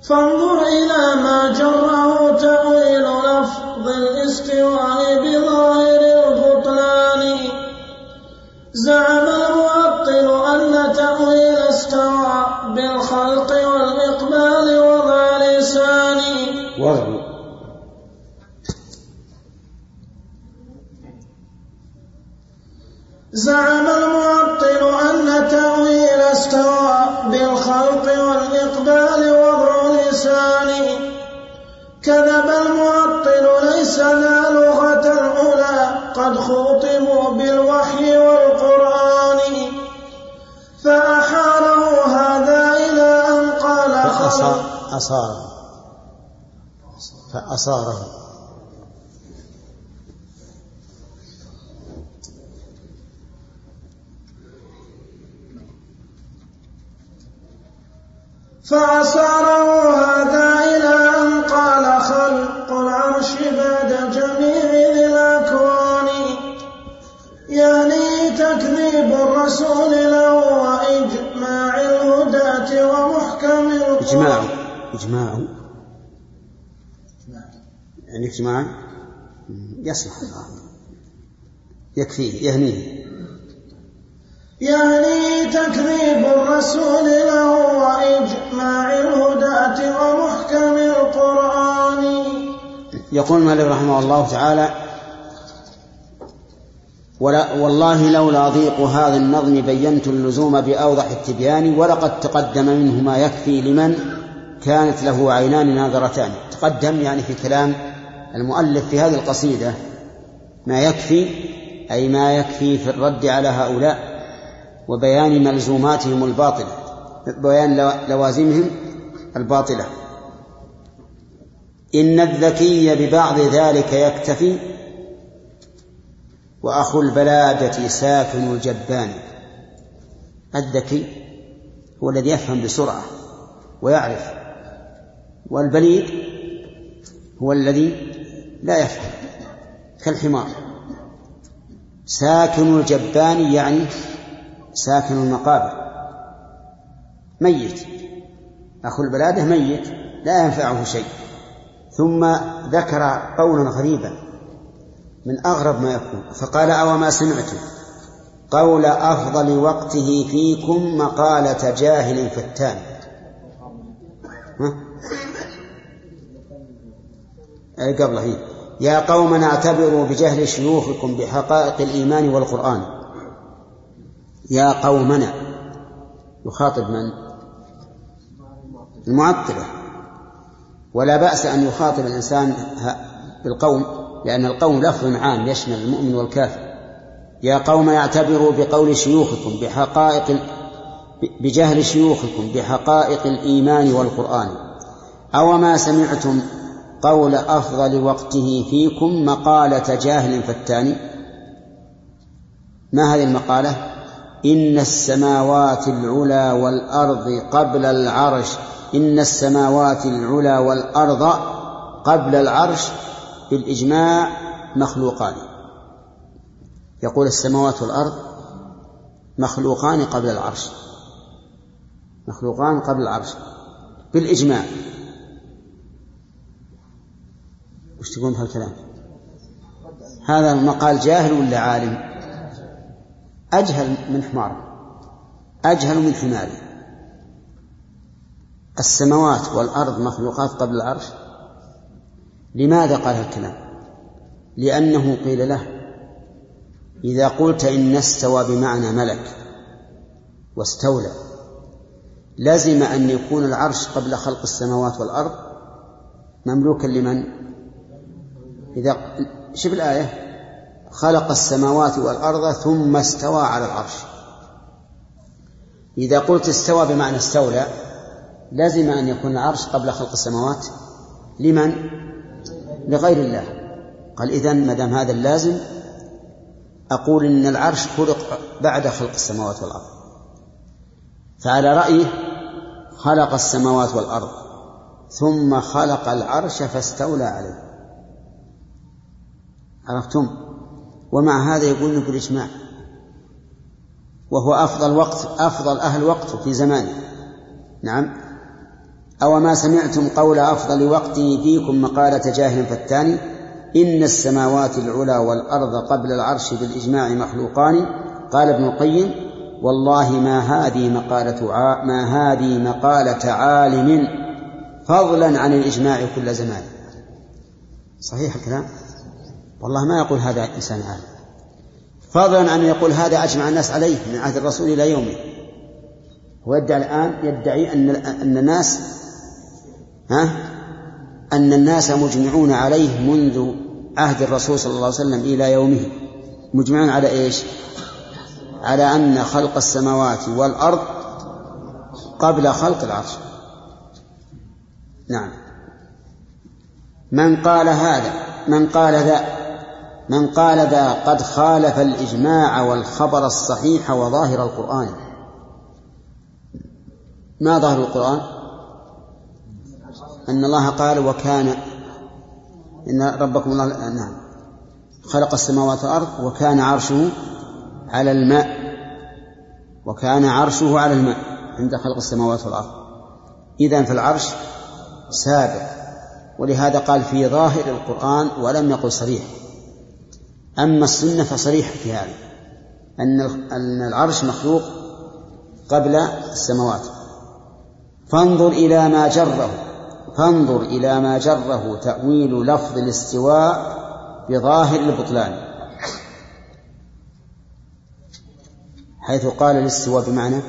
فانظر إلى ما جره تأويل لفظ الاستواء بظاهر البطلان. زعم المعطل أن تأويل استوى بالخلق والإقبال وضع لسان زعم المعطل أن تأويل استوى بالخلق والإقبال وضع لسان. كذب المعطل ليس ذا لغة الأولى قد خوطبوا بالوحي والقرآن. فأحاره هذا إلى أن قال فأصار أصاره فأصاره. فأصاره هذا إلى أن قال خلق العرش بعد جميع ذي الأكوان. يعني تكذيب الرسول له وإجماع الهداة ومحكم إجماع. إجماع. يعني إجماع. يصلح. يكفيه يهنيه. يعني تكذيب الرسول له وإجماع الهداة ومحكم القرآن. يقول مالك رحمه الله تعالى ولا والله لولا ضيق هذا النظم بينت اللزوم بأوضح التبيان ولقد تقدم منه ما يكفي لمن كانت له عينان ناظرتان. تقدم يعني في كلام المؤلف في هذه القصيدة ما يكفي أي ما يكفي في الرد على هؤلاء. وبيان ملزوماتهم الباطلة بيان لوازمهم الباطلة. إن الذكي ببعض ذلك يكتفي وأخو البلادة ساكن الجبان. الذكي هو الذي يفهم بسرعة ويعرف والبليد هو الذي لا يفهم كالحمار. ساكن الجبان يعني ساكن المقابر. ميت. أخو البلادة ميت لا ينفعه شيء. ثم ذكر قولا غريبا من أغرب ما يكون فقال أو ما سمعتم قول أفضل وقته فيكم مقالة جاهل فتان. قبله هي. يا قوم اعتبروا بجهل شيوخكم بحقائق الإيمان والقرآن. يا قومنا. يخاطب من؟ المعطلة. ولا بأس أن يخاطب الإنسان بالقوم لأن القوم لفظ عام يشمل المؤمن والكافر. يا قوم اعتبروا بقول شيوخكم بحقائق بجهل شيوخكم بحقائق الإيمان والقرآن. أو ما سمعتم قول أفضل وقته فيكم مقالة جاهل فتان ما هذه المقالة؟ إن السماوات العلى والأرض قبل العرش إن السماوات العلى والأرض قبل العرش بالإجماع مخلوقان. يقول السماوات والأرض مخلوقان قبل العرش. مخلوقان قبل العرش بالإجماع. وش تقول في الكلام هذا المقال جاهل ولا عالم؟ أجهل من حمار أجهل من حماره السماوات والأرض مخلوقات قبل العرش؟ لماذا قال الكلام لأنه قيل له إذا قلت إن استوى بمعنى ملك واستولى لزم أن يكون العرش قبل خلق السماوات والأرض مملوكا لمن؟ إذا شوف الآية. خلق السماوات والأرض ثم استوى على العرش. إذا قلت استوى بمعنى استولى لزم أن يكون العرش قبل خلق السماوات. لمن؟ لغير الله. قال إذن ما دام هذا اللازم أقول إن العرش خلق بعد خلق السماوات والأرض. فعلى رأيه خلق السماوات والأرض ثم خلق العرش فاستولى عليه. عرفتم؟ ومع هذا يقول بالإجماع وهو أفضل وقت أفضل أهل وقت في زمانه. نعم. أو ما سمعتم قول أفضل وقته فيكم مقالة جاهل فتان إن السماوات العلى والأرض قبل العرش بالإجماع مخلوقان. قال ابن القيم والله ما هذه مقالة ع... ما هذه مقالة عالم فضلا عن الإجماع كل زمان. صحيح الكلام؟ والله ما يقول هذا إنسان عالم فضلا أن يقول هذا أجمع الناس عليه من عهد الرسول إلى يومه. هو يدعي الآن يدعي أن أن الناس ها؟ أن الناس مجمعون عليه منذ عهد الرسول صلى الله عليه وسلم إلى يومه. مجمعون على إيش؟ على أن خلق السماوات والأرض قبل خلق العرش. نعم. من قال هذا من قال ذا من قال ذا قد خالف الإجماع والخبر الصحيح وظاهر القرآن. ما ظاهر القرآن؟ أن الله قال وكان إن ربكم الله نعم. خلق السماوات والأرض وكان عرشه على الماء. وكان عرشه على الماء عند خلق السماوات والأرض. إذا فالعرش سابق. ولهذا قال في ظاهر القرآن ولم يقل صريح. أما السنة فصريحة في هذا أن أن العرش مخلوق قبل السماوات. فانظر إلى ما جره فانظر إلى ما جره تأويل لفظ الاستواء بظاهر البطلان. حيث قال الاستواء بمعنى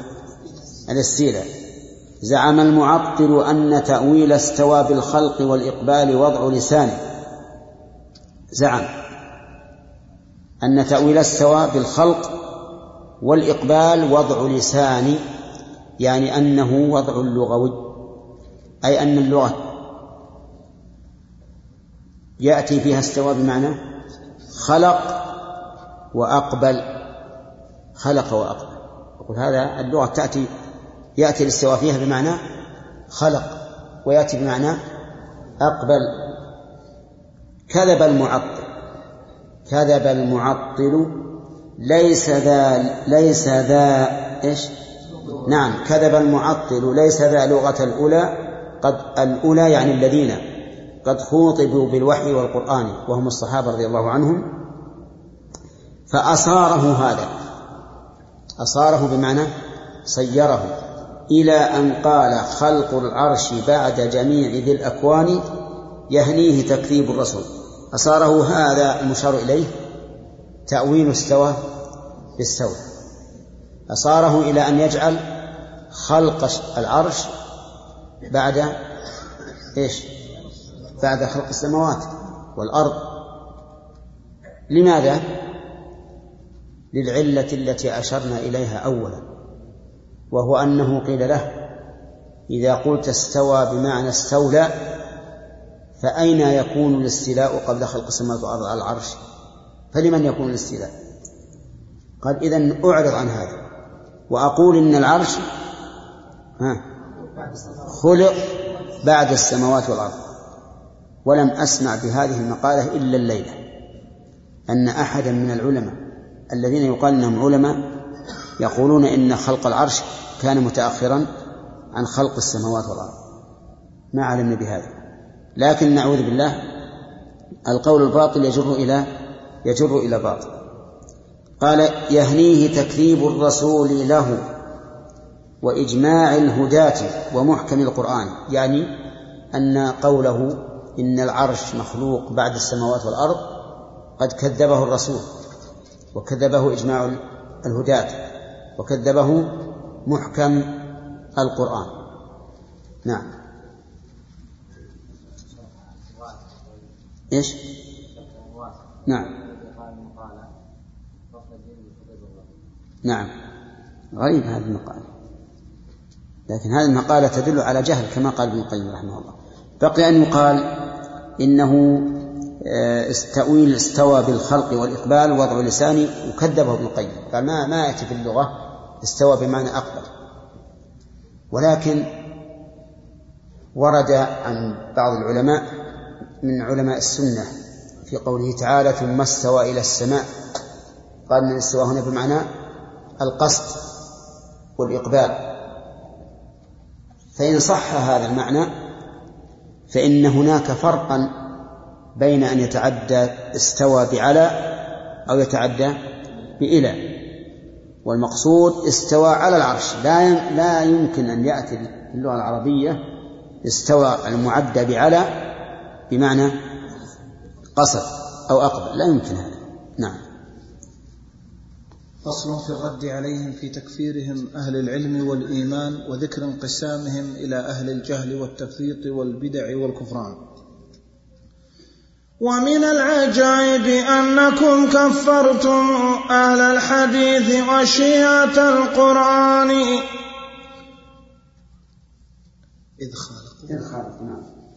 الاستيلاء. زعم المعطل أن تأويل استوى بالخلق والإقبال وضع لسانه. زعم. أن تأويل استوى بالخلق والإقبال وضع لسان يعني أنه وضع لغوي أي أن اللغة يأتي فيها استوى بمعنى خلق وأقبل خلق وأقبل. يقول هذا اللغة تأتي يأتي الاستواء فيها بمعنى خلق ويأتي بمعنى أقبل. كذب المعطل. كذب المعطل ليس ذا ليس ذا إيش؟ نعم كذب المعطل ليس ذا لغة الأولى قد الأولى يعني الذين قد خوطبوا بالوحي والقرآن وهم الصحابة رضي الله عنهم فأصاره هذا أصاره بمعنى صيره إلى أن قال خلق العرش بعد جميع ذي الأكوان يهنيه تكذيب الرسول أصاره هذا المشار إليه تأويل استوى بالسوء أصاره إلى أن يجعل خلق العرش بعد إيش؟ بعد خلق السماوات والأرض. لماذا؟ للعلة التي أشرنا إليها أولا وهو أنه قيل له إذا قلت استوى بمعنى استولى فأين يكون الاستيلاء قبل خلق السماوات والأرض على العرش؟ فلمن يكون الاستيلاء؟ قال إذا أعرض عن هذا وأقول إن العرش ها خلق بعد السماوات والأرض ولم أسمع بهذه المقالة إلا الليلة أن أحدا من العلماء الذين يقال أنهم علماء يقولون إن خلق العرش كان متأخرا عن خلق السماوات والأرض. ما علمنا بهذا؟ لكن نعوذ بالله القول الباطل يجر إلى يجر إلى باطل. قال يهنيه تكذيب الرسول له وإجماع الهداة ومحكم القرآن يعني أن قوله إن العرش مخلوق بعد السماوات والأرض قد كذبه الرسول وكذبه إجماع الهداة وكذبه محكم القرآن. نعم. إيش؟ نعم. نعم. غريب هذه المقالة. لكن هذه المقالة تدل على جهل كما قال ابن القيم رحمه الله. بقي أن يقال إنه آه، تأويل استوى بالخلق والإقبال وضع لساني وكذبه ابن القيم. قال ما ما يأتي في اللغة استوى بمعنى أقبل. ولكن ورد عن بعض العلماء من علماء السنة في قوله تعالى ثم استوى إلى السماء قال من الاستواء هنا بمعنى القصد والإقبال فإن صح هذا المعنى فإن هناك فرقا بين أن يتعدى استوى بعلى أو يتعدى بإلى. والمقصود استوى على العرش. لا لا يمكن أن يأتي في اللغة العربية استوى المعدى بعلى بمعنى قصد أو أقبل. لا يمكن هذا. نعم. فصل في الرد عليهم في تكفيرهم أهل العلم والإيمان وذكر انقسامهم إلى أهل الجهل والتفريط والبدع والكفران. ومن العجائب أنكم كفرتم أهل الحديث وشيعة القرآن. إذ خالقوا. إذ خالقوا نعم.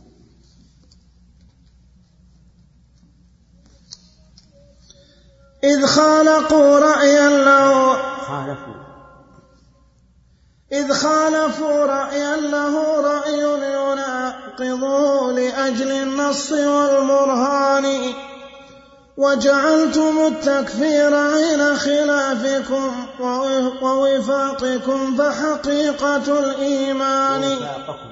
إذ خالقوا رأيا له. خالفوا. إذ خالفوا رأيا له رأي يناقضه لأجل النص والبرهان. وجعلتم التكفير عين خلافكم ووفاقكم فحقيقة الإيمان. ووفاقكم.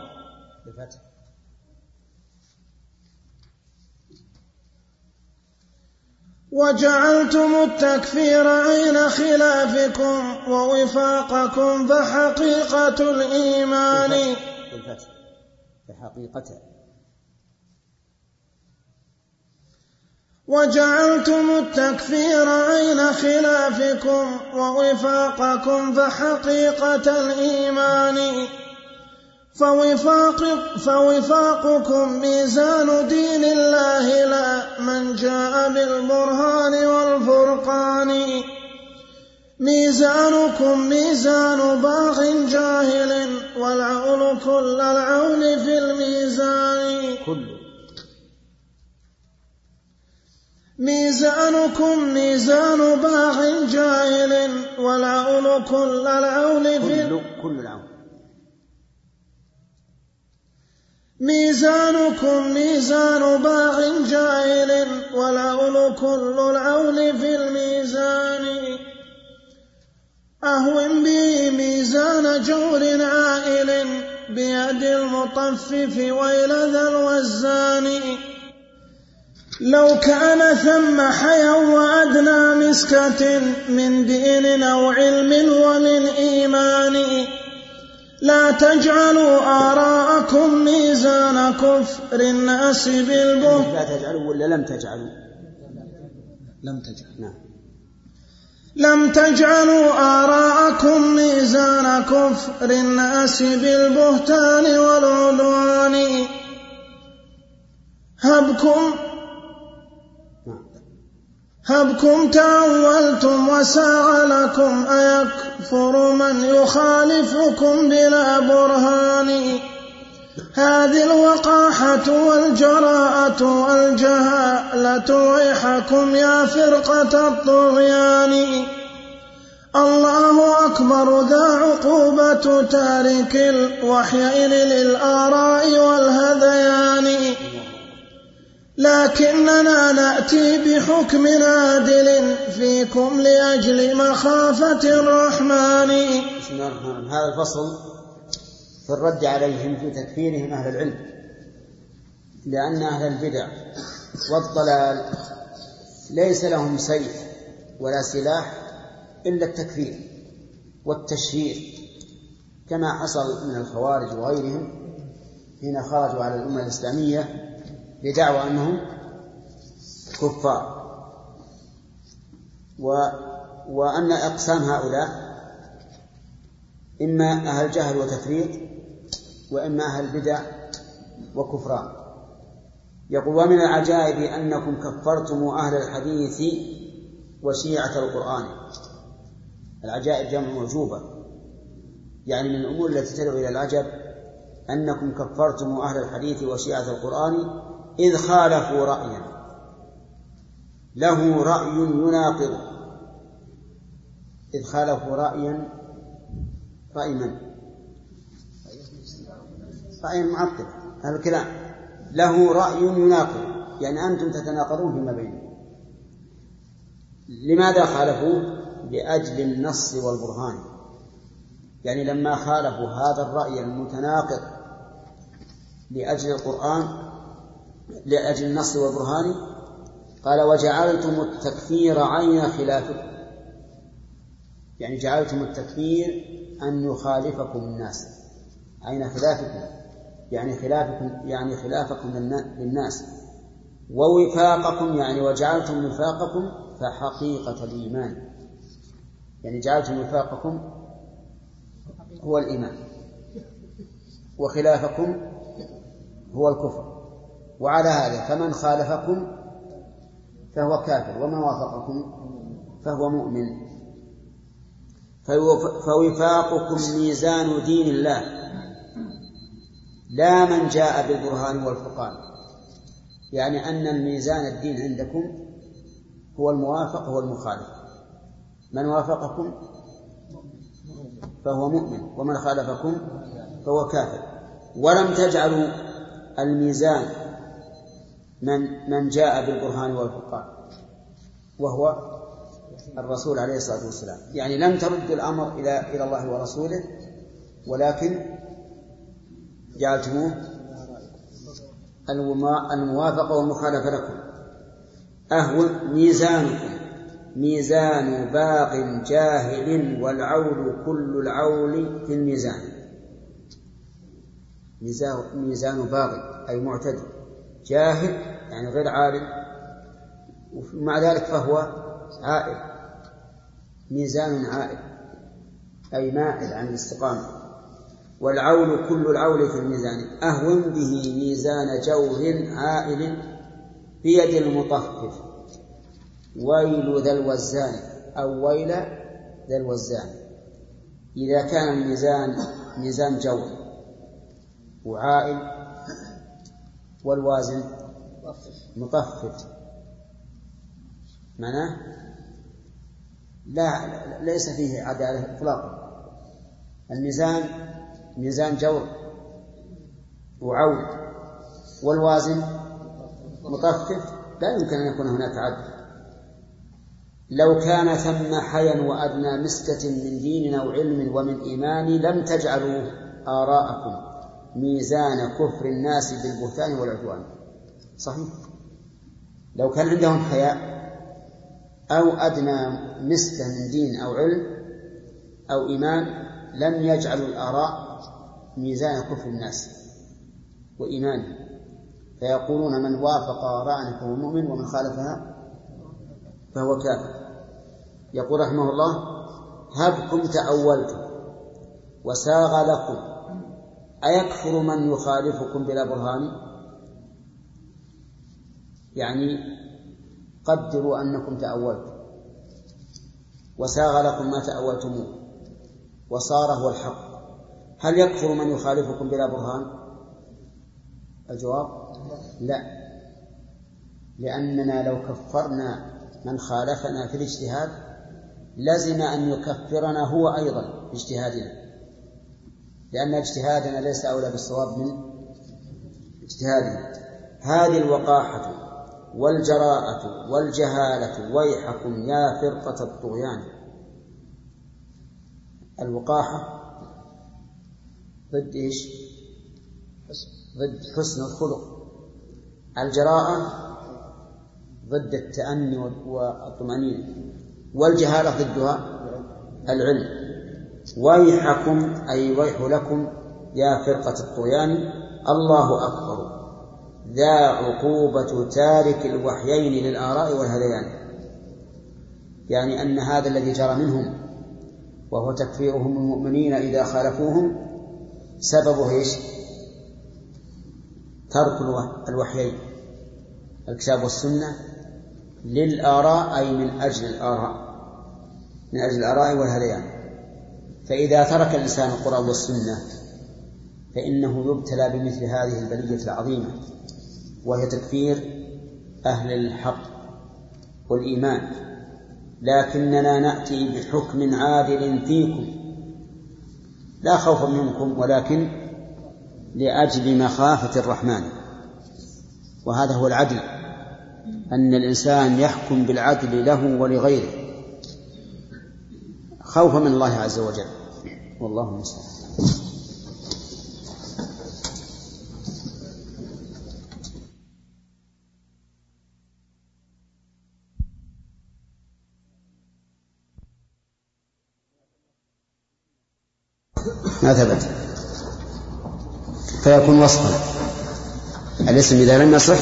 وجعلتم التكفير عين خلافكم ووفاقكم فحقيقة الإيمان. فحقيقة. وجعلتم التكفير عين خلافكم ووفاقكم فحقيقة الإيمان. فوفاق فوفاقكم ميزان دين الله لا من جاء بالبرهان والفرقان. ميزانكم ميزان باغ جاهل والعول كل العول في الميزان. كل ميزانكم ميزان باغ جاهل والعول كل العول في كل, كل العول ميزانكم ميزان باغ جاهل والعول كل العول في الميزان. أهون به ميزان جور عائل بيد المطفف ويل ذا الوزان. لو كان ثم حيا وأدنى مسكة من دين أو علم ومن إيمان. لا تجعلوا آراءكم ميزان كفر الناس بالبهت لا تجعلوا ولا لم تجعلوا؟ لم تجعل نعم. لم تجعلوا آراءكم ميزان كفر الناس بالبهتان والعدوان. هبكم هبكم تأولتم وساع لكم أيكفر من يخالفكم بلا برهان. هذه الوقاحة والجراءة والجهالة ويحكم يا فرقة الطغيان. الله أكبر ذا عقوبة تارك الوحيين للآراء والهذيان. لكننا نأتي بحكم عادل فيكم لأجل مخافة الرحمن. بسم الله الرحمن الرحيم. هذا الفصل في الرد عليهم في تكفيرهم أهل العلم لأن أهل البدع والضلال ليس لهم سيف ولا سلاح إلا التكفير والتشهير كما حصل من الخوارج وغيرهم حين خرجوا على الأمة الإسلامية بدعوى أنهم كفار. و وأن أقسام هؤلاء إما أهل جهل وتفريط وإما أهل بدع وكفران. يقول ومن العجائب أنكم كفرتم أهل الحديث وشيعة القرآن. العجائب جمع موجوبة. يعني من الأمور التي تدعو إلى العجب أنكم كفرتم أهل الحديث وشيعة القرآن إذ خالفوا رأيا. له رأي يناقض. إذ خالفوا رأيا رأي من؟ رأي المعطل. هذا الكلام. له رأي يناقض. يعني أنتم تتناقضون فيما بينكم. لماذا خالفوا؟ لأجل النص والبرهان. يعني لما خالفوا هذا الرأي المتناقض لأجل القرآن لأجل النص والبرهان؟ قال وجعلتم التكفير عين خلافكم. يعني جعلتم التكفير أن يخالفكم الناس. عين خلافكم. يعني خلافكم يعني خلافكم للناس. ووفاقكم يعني وجعلتم وفاقكم فحقيقة الإيمان. يعني جعلتم وفاقكم هو الإيمان. وخلافكم هو الكفر. وعلى هذا فمن خالفكم فهو كافر ومن وافقكم فهو مؤمن. فوفاقكم ميزان دين الله. لا من جاء بالبرهان والفرقان. يعني أن الميزان الدين عندكم هو الموافق هو المخالف. من وافقكم فهو مؤمن ومن خالفكم فهو كافر. ولم تجعلوا الميزان من من جاء بالبرهان والفرقان وهو الرسول عليه الصلاة والسلام. يعني لم ترد الأمر إلى إلى الله ورسوله ولكن جعلتموه الموافقة والمخالفة لكم. أهو ميزانكم. ميزان باغ جاهل والعول كل العول في الميزان. ميزان باغي أي معتدل. جاهل يعني غير عالم ومع ذلك فهو عائل ميزان عائل أي مائل عن الاستقامة. والعول كل العول في الميزان. أهون به ميزان جور عائل بيد المطفف ويل ذا الوزان أو ويل ذا الوزان. إذا كان الميزان ميزان جور وعائل والوازن مطفف. معناه لا ليس فيه عدالة إطلاقا. الميزان ميزان جور وعود. والوازن مطفف. لا يمكن أن يكون هناك عدل. لو كان ثم حيا وأدنى مسكة من دين أو علم ومن إيمان لم تجعلوا آراءكم. ميزان كفر الناس بالبهتان والعدوان. صحيح؟ لو كان عندهم حياء أو أدنى مسكة من دين أو علم أو إيمان لم يجعلوا الآراء ميزان كفر الناس وإيمانهم فيقولون من وافق آراءنا فهو مؤمن ومن خالفها فهو كافر. يقول رحمه الله هبكم تأولتم وساغ لكم أيكفر من يخالفكم بلا برهان؟ يعني قدروا أنكم تأولتم. وساغ لكم ما تأولتموه. وصار هو الحق. هل يكفر من يخالفكم بلا برهان؟ الجواب؟ لا. لأننا لو كفرنا من خالفنا في الاجتهاد لزم أن يكفرنا هو أيضا باجتهادنا. لأن اجتهادنا ليس أولى بالصواب من اجتهادنا. هذه الوقاحة والجراءة والجهالة ويحكم يا فرقة الطغيان. الوقاحة ضد إيش؟ ضد حسن الخلق. الجراءة ضد التأني والطمأنينة. والجهالة ضدها العلم. ويحكم أي ويح لكم يا فرقة الطغيان الله أكبر. ذا عقوبة تارك الوحيين للآراء والهذيان. يعني أن هذا الذي جرى منهم وهو تكفيرهم المؤمنين إذا خالفوهم سببه إيش؟ ترك الوحيين. الكتاب والسنة للآراء أي من أجل الآراء من أجل الآراء والهذيان. فإذا ترك الإنسان القرآن والسنة فإنه يبتلى بمثل هذه البلية العظيمة وهي تكفير أهل الحق والإيمان. لكننا نأتي بحكم عادل فيكم لا خوفا منكم ولكن لأجل مخافة الرحمن. وهذا هو العدل أن الإنسان يحكم بالعدل له ولغيره. خوفا من الله عز وجل. والله المستعان. ما ثبت. فيكون وصفا. الاسم إذا لم يصح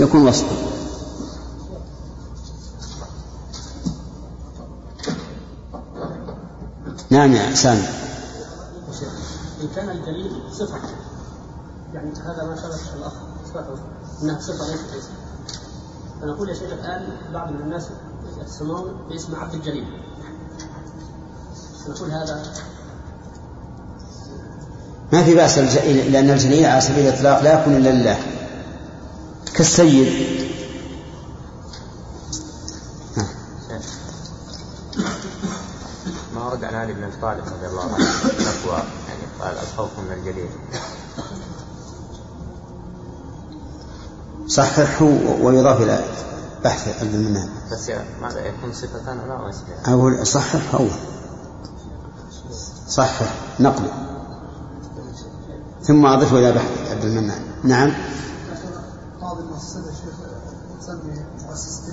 يكون وصفا. نعم يا سامي كان الدليل صفة يعني هذا ما شرط الأخ إثباته أنها صفة ليست اسم فنقول يا شيخ الآن بعض من الناس يتسمون باسم عبد الجليل. نقول هذا. ما في بأس لأن الجليل على سبيل الإطلاق لا يكون إلا لله. كالسيد. ما ورد عن علي بن أبي طالب رضي الله عنه قال الخوف من الجليل صححه ويضاف إلى بحث عبد المنان بس ماذا يكون صفة لا اسم أقول صحح أول صحح نقله ثم أضفه إلى بحث عبد المنان نعم. بعض المؤسسات شيخ تسمي مؤسسة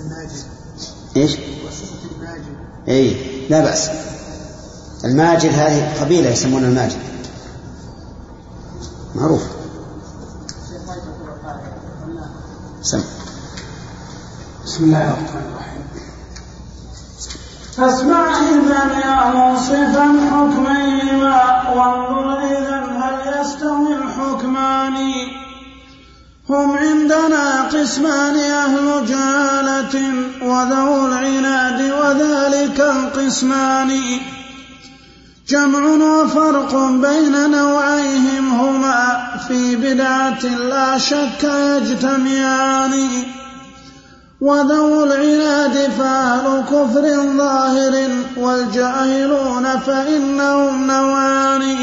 إيش؟ مؤسسة الماجد اي لا بأس. الماجد هذه قبيلة يسمونها الماجد. معروف. سم بسم الله الرحمن الرحيم. فاسمع إذا يا منصفا حكميهما وانظر إذا هل يستوي الحكمان؟ هم عندنا قسمان أهل جهالة وذو العناد وذلك القسمان. جمع وفرق بين نوعيهم هما في بدعة لا شك يجتمعان. وذو العناد فأهل كفر ظاهر والجاهلون فإنهم نوعان.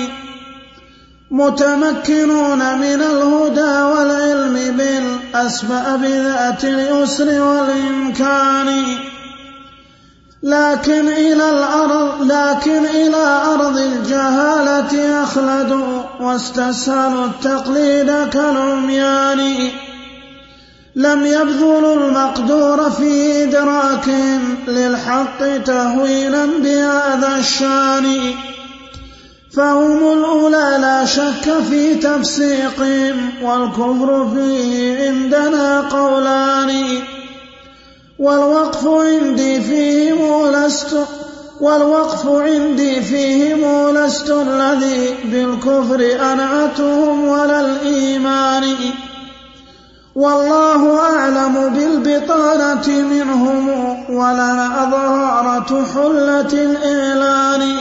متمكنون من الهدى والعلم بالأسباب ذات اليسر والإمكان. لكن إلى الأرض لكن إلى أرض الجهالة أخلدوا واستسهلوا التقليد كالعميان لم يبذلوا المقدور في إدراكهم للحق تهويلا بهذا الشأن. فهم الأولى لا شك في تفسيقهم والكفر فيه عندنا قولان. والوقف عندي فيهم لست والوقف عندي فيهم لست الذي بالكفر أنعتهم ولا الإيمان. والله أعلم بالبطانة منهم ولنا ظهارة حلة الإعلان.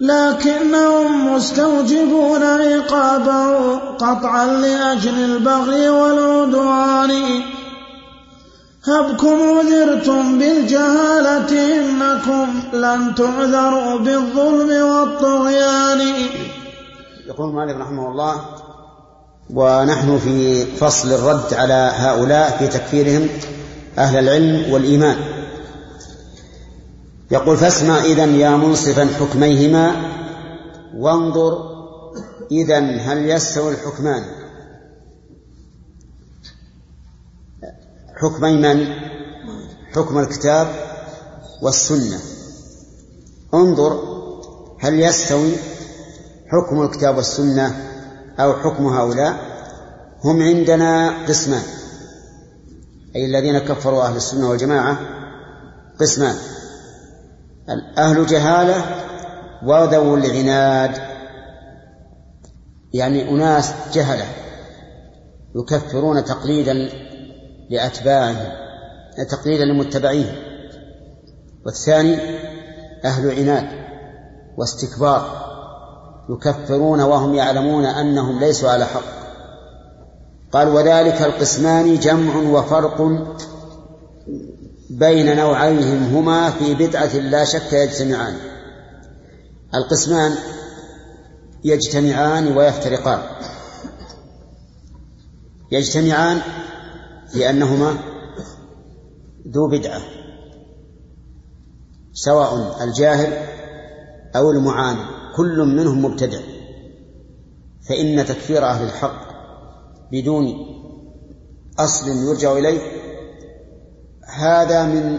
لكنهم مستوجبون عقابه قطعا لأجل البغي والعدوان. هبكم عذرتم بالجهالة إنكم لن تعذروا بالظلم والطغيان. يقول مالك رحمه الله ونحن في فصل الرد على هؤلاء في تكفيرهم أهل العلم والإيمان. يقول فاسمع إذا يا منصفا حكميهما وانظر إذا هل يستوي الحكمان. حكمي من حكم الكتاب والسنة. انظر هل يستوي حكم الكتاب والسنة أو حكم هؤلاء؟ هم عندنا قسمان أي الذين كفروا أهل السنة والجماعة قسمان. أهل جهالة وذو العناد يعني أناس جهلة يكفرون تقليدا لأتباعهم تقليدا لمتبعيهم والثاني أهل عناد واستكبار يكفرون وهم يعلمون أنهم ليسوا على حق. قال وذلك القسمان جمع وفرق بين نوعيهم هما في بدعة لا شك يجتمعان. القسمان يجتمعان ويفترقان. يجتمعان لأنهما ذو بدعة سواء الجاهل أو المعاند كل منهم مبتدع فإن تكفير أهل الحق بدون أصل يرجع إليه هذا من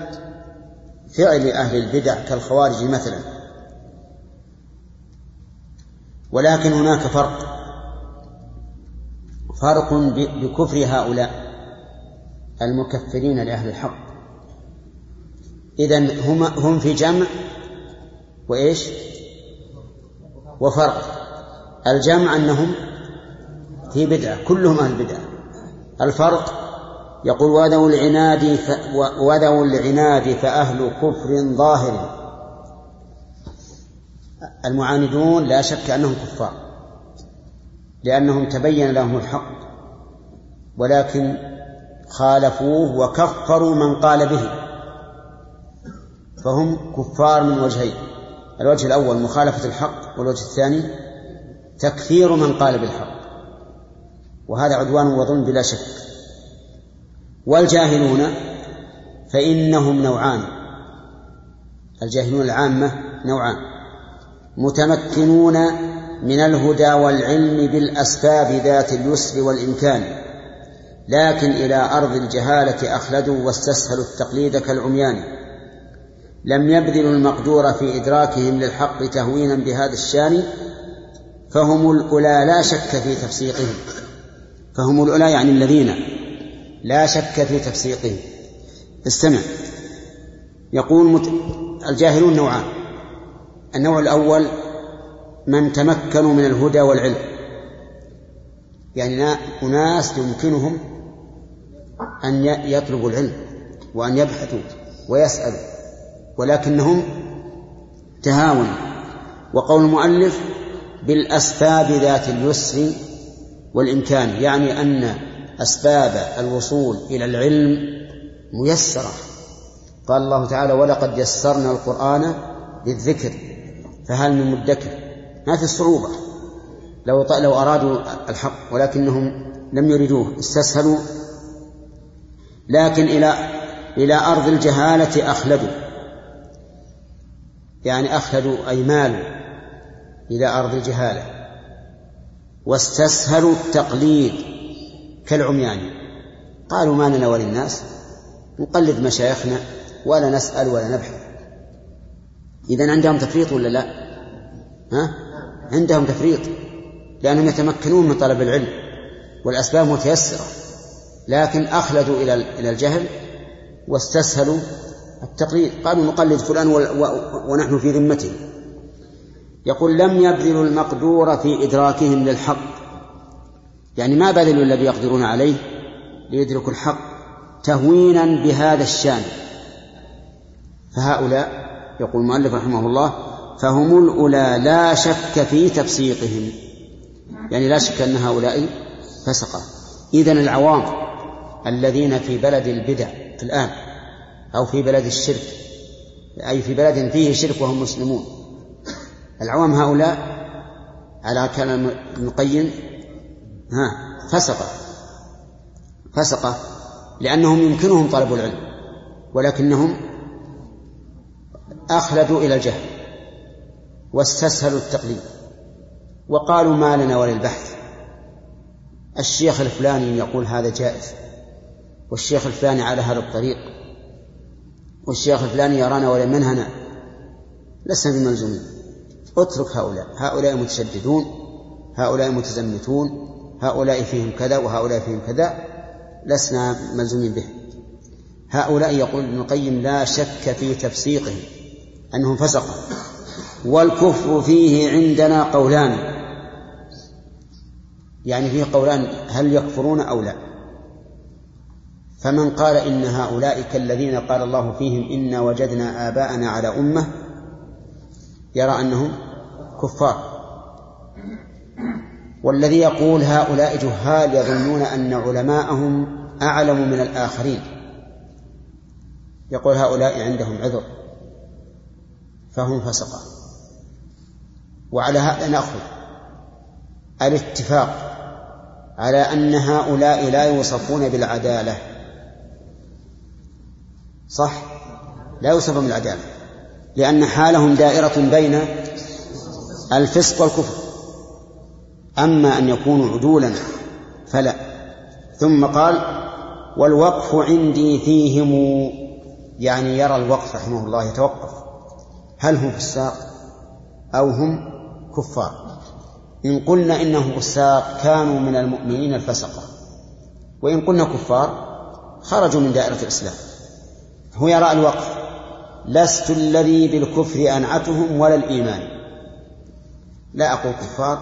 فعل أهل البدع كالخوارج مثلا. ولكن هناك فرق فرق بكفر هؤلاء. المكفرين لأهل الحق. إذا هم هم في جمع وإيش؟ وفرق. الجمع أنهم في بدعة كلهم أهل بدعة. الفرق يقول وذو العناد ف... وذو العناد فأهل كفر ظاهر. المعاندون لا شك أنهم كفار لأنهم تبين لهم الحق ولكن خالفوه وكفروا من قال به. فهم كفار من وجهين. الوجه الأول مخالفة الحق والوجه الثاني تكفير من قال بالحق. وهذا عدوان وظلم بلا شك. والجاهلون فإنهم نوعان. الجاهلون العامة نوعان. متمكنون من الهدى والعلم بالأسباب ذات اليسر والإمكان. لكن إلى أرض الجهالة أخلدوا واستسهلوا التقليد كالعميان. لم يبذلوا المقدور في إدراكهم للحق تهوينا بهذا الشان فهم الأولى لا شك في تفسيقهم. فهم الأولى يعني الذين لا شك في تفسيقهم. استمع. يقول مت... الجاهلون نوعان. النوع الأول من تمكنوا من الهدى والعلم. يعني أناس يمكنهم أن يطلبوا العلم وأن يبحثوا ويسألوا ولكنهم تهاونوا وقول المؤلف بالأسباب ذات اليسر والإمكان يعني أن أسباب الوصول إلى العلم ميسرة. قال الله تعالى ولقد يسرنا القرآن للذكر فهل من مدكر؟ ما في صعوبة لو لو أرادوا الحق ولكنهم لم يريدوه استسهلوا لكن إلى إلى أرض الجهالة أخلدوا. يعني أخلدوا أي مالوا إلى أرض الجهالة. واستسهلوا التقليد كالعميان. قالوا ما لنا وللناس؟ نقلد مشايخنا ولا نسأل ولا نبحث. إذا عندهم تفريط ولا لا؟ ها؟ عندهم تفريط. لأنهم يتمكنون من طلب العلم والأسباب متيسرة. لكن أخلدوا إلى إلى الجهل واستسهلوا التقليد. قالوا نقلد فلان ونحن في ذمته يقول لم يبذلوا المقدور في إدراكهم للحق. يعني ما بذلوا الذي يقدرون عليه ليدركوا الحق تهوينا بهذا الشأن. فهؤلاء يقول المؤلف رحمه الله فهم الأولى لا شك في تفسيقهم. يعني لا شك أن هؤلاء فسقة. إذن العوام الذين في بلد البدع الآن أو في بلد الشرك أي في بلد فيه شرك وهم مسلمون. العوام هؤلاء على كلام ابن القيم ها فسقة فسقة لأنهم يمكنهم طلب العلم ولكنهم أخلدوا إلى الجهل واستسهلوا التقليد وقالوا ما لنا وللبحث. الشيخ الفلاني يقول هذا جائز. والشيخ الفلاني على هذا الطريق والشيخ الفلاني يرانا ولمنهنا لسنا بملزومين. اترك هؤلاء. هؤلاء متشددون هؤلاء متزمتون هؤلاء فيهم كذا وهؤلاء فيهم كذا لسنا ملزومين به هؤلاء يقول ابن القيم لا شك في تفسيقهم أنهم فسقوا. والكفر فيه عندنا قولان. يعني فيه قولان هل يكفرون أو لا؟ فمن قال إن هؤلاء كالذين قال الله فيهم إنا وجدنا آباءنا على أمة يرى أنهم كفار. والذي يقول هؤلاء جهال يظنون أن علماءهم أعلم من الآخرين. يقول هؤلاء عندهم عذر فهم فسقة. وعلى هذا نأخذ الاتفاق على أن هؤلاء لا يوصفون بالعدالة. صح؟ لا يوصفون بالعدالة لأن حالهم دائرة بين الفسق والكفر. أما أن يكونوا عدولا فلا. ثم قال والوقف عندي فيهم. يعني يرى الوقف رحمه الله يتوقف. هل هم فساق أو هم كفار؟ إن قلنا إنهم فساق كانوا من المؤمنين الفسقة. وإن قلنا كفار خرجوا من دائرة الإسلام. هو يرى الوقف. لست الذي بالكفر أنعتهم ولا الإيمان. لا أقول كفار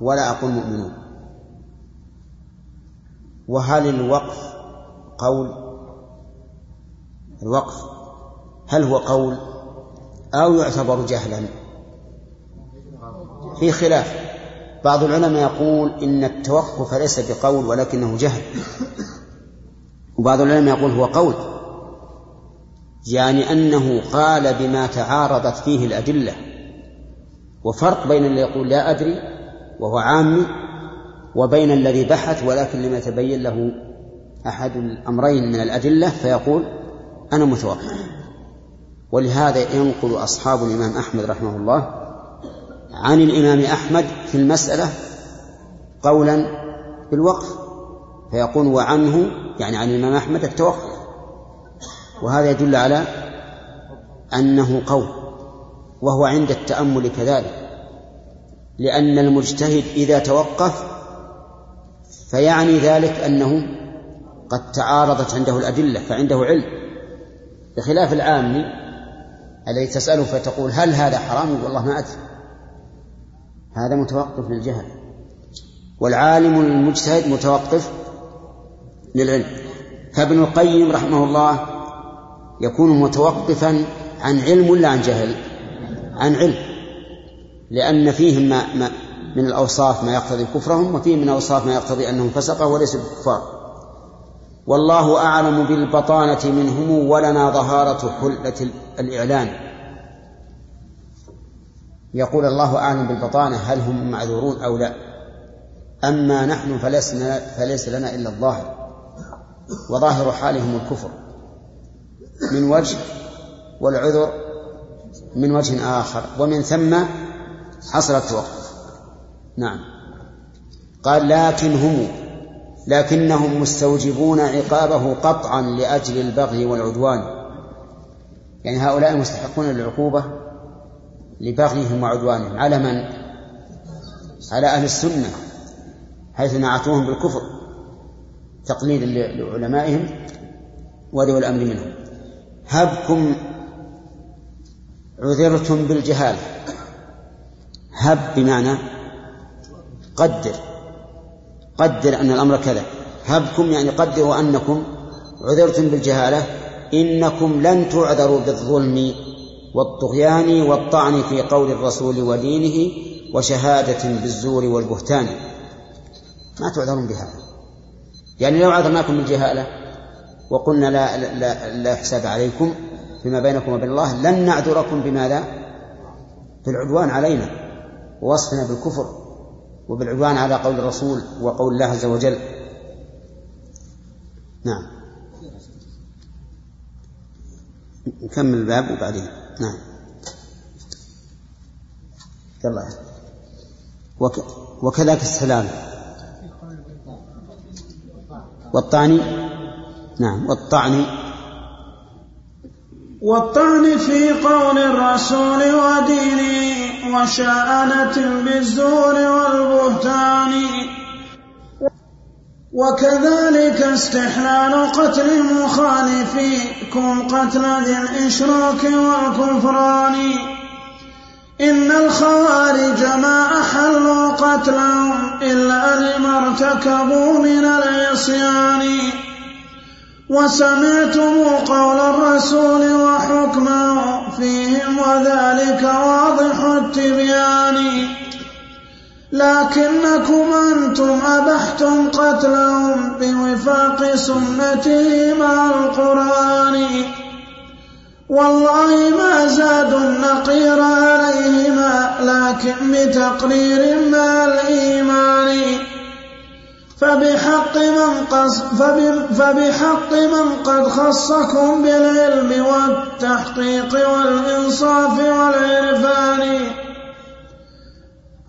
ولا أقول مؤمنون. وهل الوقف قول؟ الوقف هل هو قول أو يعتبر جهلا؟ في خلاف. بعض العلماء يقول إن التوقف ليس بقول ولكنه جهل. وبعض العلماء يقول هو قول. يعني أنه قال بما تعارضت فيه الأدلة. وفرق بين اللي يقول لا أدري وهو عامي وبين الذي بحث ولكن لم يتبين له أحد الأمرين من الأدلة فيقول أنا متوقف ولهذا ينقل أصحاب الإمام أحمد رحمه الله عن الإمام أحمد في المسألة قولا بالوقف فيقول وعنه يعني عن الإمام أحمد التوقف. وهذا يدل على أنه قول وهو عند التأمل كذلك لأن المجتهد إذا توقف فيعني ذلك أنه قد تعارضت عنده الأدلة فعنده علم. بخلاف العامي الذي تسأله فتقول هل هذا حرام؟ والله ما أدري. هذا متوقف للجهل. والعالم المجتهد متوقف للعلم. فابن القيم رحمه الله يكون متوقفا عن علم ولا عن جهل؟ عن علم. لأن فيهم ما, ما من الأوصاف ما يقتضي كفرهم وفيه من الأوصاف ما يقتضي أنهم فسقة وليسوا بكفار. والله أعلم بالبطانة منهم ولنا ظهارة حلة الإعلان. يقول الله أعلم بالبطانة هل هم معذورون أو لا. أما نحن فلسنا فليس لنا إلا الظاهر. وظاهر حالهم الكفر. من وجه والعذر من وجه آخر ومن ثم حصل التوقف نعم. قال لكن هم لكنهم مستوجبون عقابه قطعا لأجل البغي والعدوان. يعني هؤلاء مستحقون للعقوبة لبغيهم وعدوانهم. على من؟ على أهل السنة حيث نعتوهم بالكفر تقليدا لعلمائهم وذوي الأمر منهم. هبكم عذرتم بالجهالة هب بمعنى قدر. قدر أن الأمر كذا. هبكم يعني قدروا أنكم عذرتم بالجهالة. إنكم لن تعذروا بالظلم والطغيان والطعن في قول الرسول ودينه وشهادة بالزور والبهتان. ما تعذرون بهذا. يعني لو عذرناكم بالجهالة وقلنا لا, لا, لا حساب عليكم فيما بينكم وبين الله لن نعذركم بماذا؟ بالعدوان علينا ووصفنا بالكفر وبالعدوان على قول الرسول وقول الله عز وجل. نعم. نكمل الباب وبعدين. نعم. يلا. وك... وكذلك السلام. والطعن نعم والطعن. والطعن في قول الرسول ودينه وشأنة بالزور والبهتان. وكذلك استحلال قتل مخالفيكم قتل ذي الإشراك والكفران. إن الخوارج ما أحلوا قتلهم إلا لما ارتكبوا من العصيان. وسمعتم قول الرسول وحكمه فيهم وذلك واضح التبيان. لكنكم أنتم أبحتم قتلهم بوفاق سنته مع القرآن. والله ما زادوا النقير عليهما لكن بتقرير مع الإيمان. فبحق من قص فبحق من قد خصكم بالعلم والتحقيق والإنصاف والعرفان.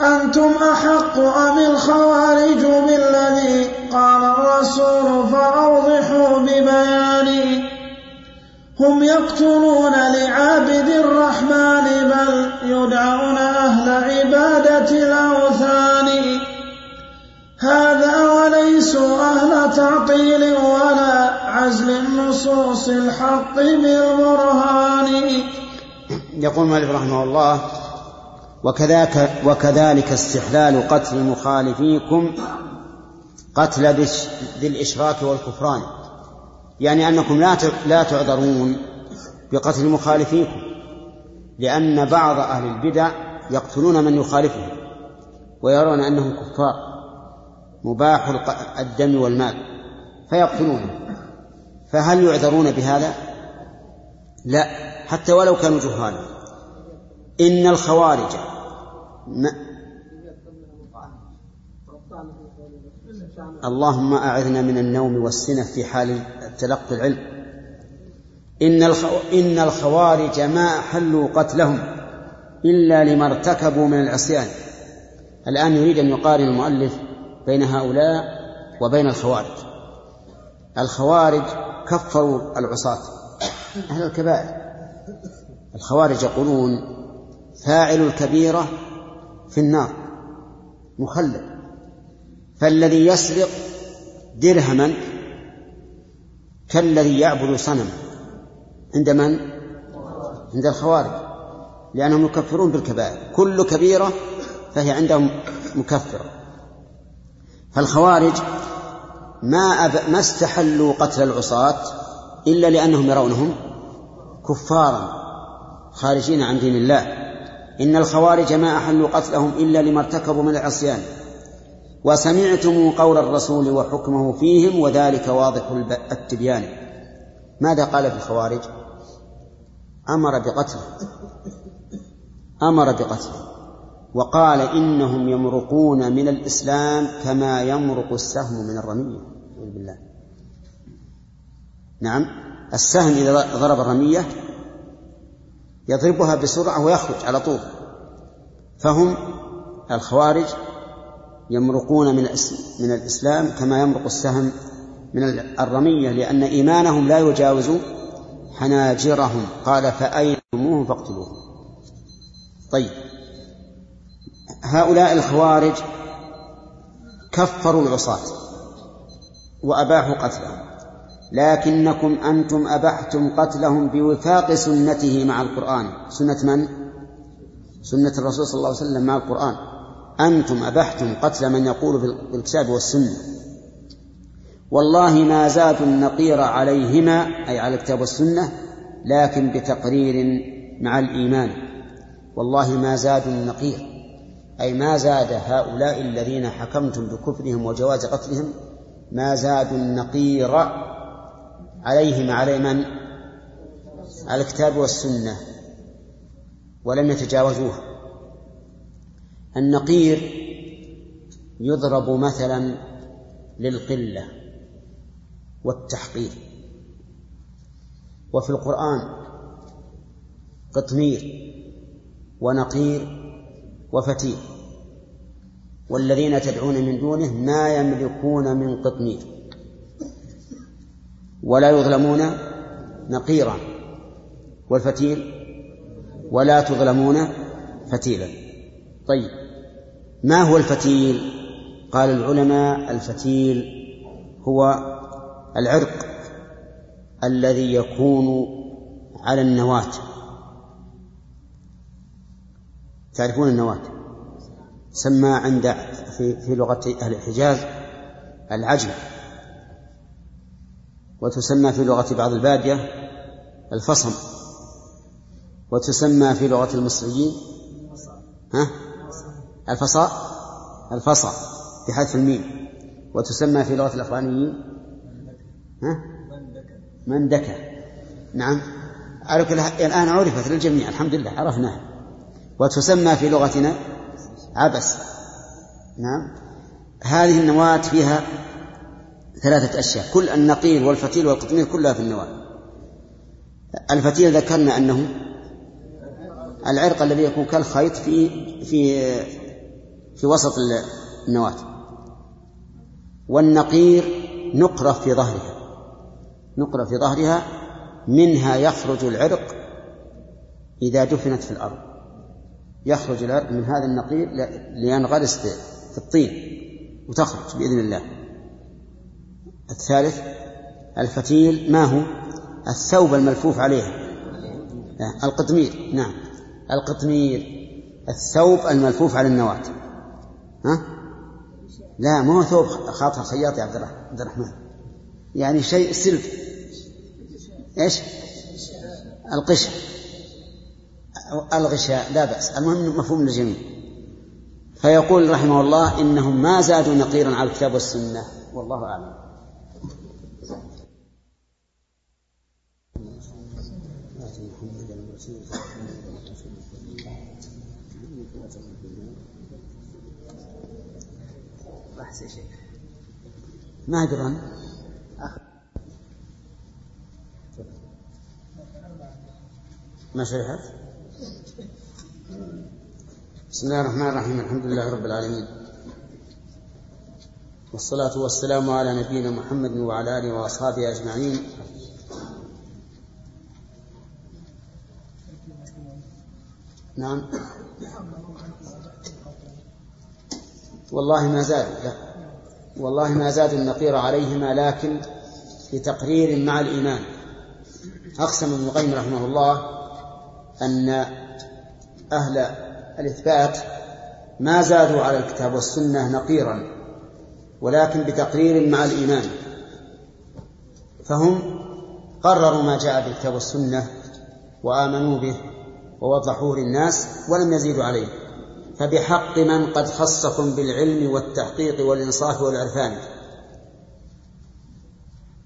أنتم أحق أم الخوارج بالذي قال الرسول فأوضحوا ببيان. هم يقتلون لعابد الرحمن بل يدعون أهل عبادة الأوثان. هذا وليسوا أهل تعطيل ولا عزل النصوص الحق بالبرهان. يقول مالك رحمه الله وكذاك وكذلك استحلال قتل مخالفيكم قتل ذي الإشراك والكفران. يعني أنكم لا لا تعذرون بقتل مخالفيكم لأن بعض أهل البدع يقتلون من يخالفهم ويرون أنهم كفار. مباح الدم والمال فيقتلونه. فهل يعذرون بهذا؟ لا حتى ولو كانوا جهالا. إن الخوارج ما اللهم أعذنا من النوم والسنة في حال تلقي العلم. إن إن الخوارج ما أحلوا قتلهم إلا لما ارتكبوا من العصيان. الآن يريد أن يقارن المؤلف بين هؤلاء وبين الخوارج. الخوارج كفروا العصاة أهل الكبائر. الخوارج يقولون فاعل الكبيرة في النار مخلد فالذي يسرق درهما كالذي يعبد صنما. عند من؟ عند الخوارج لأنهم يكفرون بالكبائر. كل كبيرة فهي عندهم مكفرة. فالخوارج ما أب... ما استحلوا قتل العصاة إلا لأنهم يرونهم كفارا خارجين عن دين الله. إن الخوارج ما أحلوا قتلهم إلا لما ارتكبوا من العصيان. وسمعتم قول الرسول وحكمه فيهم وذلك واضح التبيان. ماذا قال في الخوارج؟ أمر بقتله. أمر بقتله. وقال إنهم يمرقون من الإسلام كما يمرق السهم من الرمية بالله نعم. السهم إذا ضرب الرمية يضربها بسرعة ويخرج على طول. فهم الخوارج يمرقون من من الإسلام كما يمرق السهم من الرمية لأن إيمانهم لا يجاوز حناجرهم. قال فأينتموهم فاقتلوهم. طيب. هؤلاء الخوارج كفروا العصاة وأباحوا قتلهم. لكنكم أنتم أبحتم قتلهم بوفاق سنته مع القرآن. سنة من؟ سنة الرسول صلى الله عليه وسلم مع القرآن. أنتم أبحتم قتل من يقول بالكتاب والسنة. والله ما زادوا النقير عليهما أي على الكتاب والسنة لكن بتقرير مع الإيمان. والله ما زادوا النقير. أي ما زاد هؤلاء الذين حكمتم بكفرهم وجواز قتلهم؟ ما زادوا النقير عليهم على من؟ على الكتاب والسنة ولم يتجاوزوها. النقير يضرب مثلا للقلة والتحقير. وفي القرآن قطمير ونقير وفتيل. والذين تدعون من دونه ما يملكون من قطمير ولا يظلمون نقيرا. والفتيل ولا تظلمون فتيلا. طيب ما هو الفتيل؟ قال العلماء الفتيل هو العرق الذي يكون على النواة. تعرفون النواة. سمى عند في في لغة أهل الحجاز العجم. وتسمى في لغة بعض البادية الفصم. وتسمى في لغة المصريين ها؟ الفصاء. الفصا بحذف الميم. وتسمى في لغة الأفغانيين ها؟ مندكة نعم. على كل الآن عرفت للجميع. الحمد لله عرفناها. وتسمى في لغتنا عبس. نعم. هذه النواة فيها ثلاثة أشياء. كل النقيل والفتيل والقطمير كلها في النواة. الفتيل ذكرنا أنه العرق الذي يكون كالخيط في في في وسط النواة. والنقير نقرة في ظهرها. نقرة في ظهرها منها يخرج العرق إذا دفنت في الأرض. يخرج من هذا النقير لينغرس في الطين وتخرج بإذن الله. الثالث الفتيل ما هو؟ الثوب الملفوف عليه. القطمير. نعم. القطمير. الثوب الملفوف على النواة. ها؟ لا ما هو ثوب خاطر خياط يا عبد الرحمن. يعني شيء سلف. إيش؟ القشة الغشاء لا بأس. المهم مفهوم للجميع. فيقول رحمه الله إنهم ما زادوا نقيرا على الكتاب والسنة. والله أعلم. ما أدري ما شرحت؟ بسم الله الرحمن الرحيم الحمد لله رب العالمين. والصلاة والسلام على نبينا محمد وعلى آله وأصحابه أجمعين. نعم. والله ما زاد لا. والله ما زاد النقير عليهما لكن لتقرير مع الإيمان. أقسم ابن القيم رحمه الله أن أهل الإثبات ما زادوا على الكتاب والسنة نقيرا ولكن بتقرير مع الإيمان. فهم قرروا ما جاء بالكتاب والسنة وآمنوا به ووضحوه للناس ولم يزيدوا عليه. فبحق من قد خصكم بالعلم والتحقيق والإنصاف والعرفان.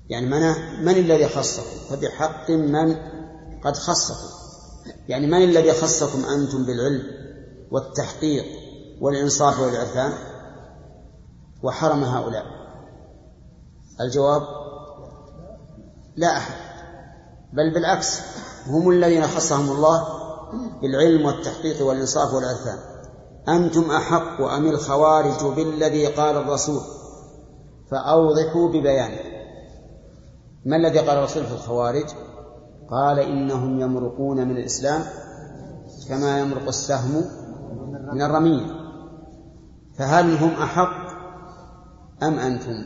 يعني من, من الذي خصكم؟ فبحق من قد خصكم. يعني من الذي خصكم أنتم بالعلم؟ والتحقيق والإنصاف والعرفان وحرم هؤلاء. الجواب لا أحد بل بالعكس هم الذين خصهم الله بالعلم والتحقيق والإنصاف والعرفان أنتم أحق أم الخوارج بالذي قال الرسول؟ فأوضحوا ببيانه ما الذي قال الرسول في الخوارج؟ قال إنهم يمرقون من الإسلام كما يمرق السهم من الرمية فهل هم أحق أم أنتم؟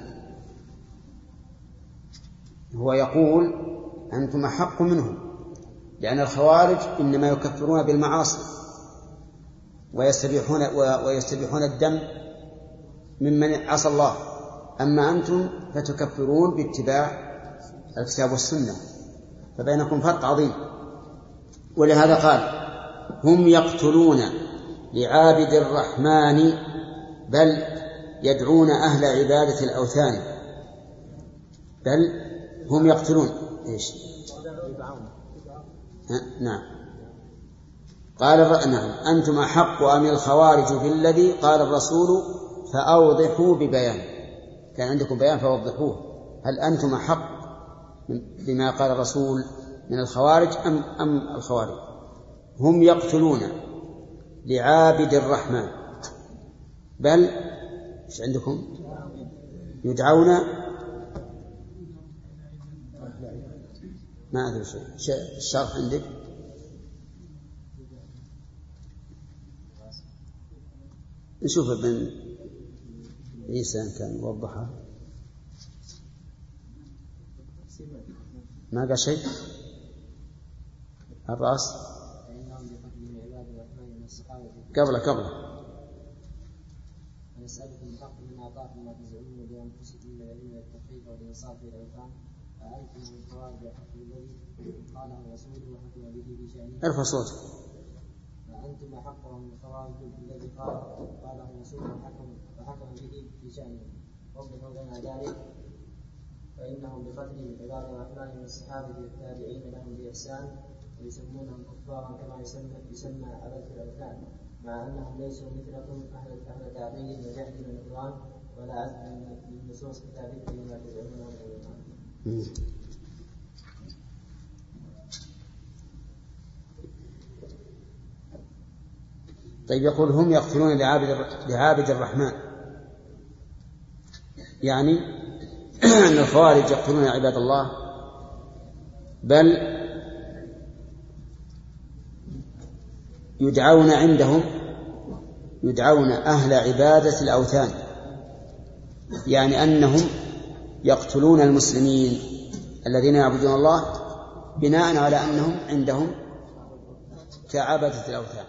هو يقول أنتم أحق منهم لأن الخوارج إنما يكفرون بالمعاصي ويستبيحون ويستبيحون الدم ممن عصى الله. أما أنتم فتكفرون باتباع الكتاب والسنة فبينكم فرق عظيم. ولهذا قال هم يقتلون لعابد الرحمن بل يدعون أهل عبادة الأوثان. بل هم يقتلون. إيش؟ نعم. قال نعم. أنتم أحق أم الخوارج بالذي قال الرسول فأوضحوا ببيان. كان عندكم بيان فوضحوه. هل أنتم أحق بما قال الرسول من الخوارج أم أم الخوارج؟ هم يقتلون. لعابد الرحمن. بل إيش عندكم؟ يدعون ما أدري شيء الشرح عندك؟ نشوف ابن عيسى إن كان وضحها ما قال شيء؟ الرأس؟ قبله قبله ارفع صوتك. أأنتم أحق من الخوارج الذي قال قاله الرسول وحكم وحكم به في شأنه؟ وضحوا لنا ذلك. فإنهم بقتلهم عباد الرحمن من الصحابة والتابعين لهم بإحسان ويسمونهم كفارا كما يسمى يسمى عبادة الأوثان مع أنهم ليسوا مثلكم أهل تعطيل وجهل ونكران ولا عزم من نصوص كتابكم بما تزعمونه من الإيمان. طيب يقول هم يقتلون لعابد لعابد الرحمن يعني أن الخوارج يقتلون عباد الله بل يدعون عندهم يدعون أهل عبادة الأوثان يعني أنهم يقتلون المسلمين الذين يعبدون الله بناء على أنهم عندهم كعبدة الأوثان.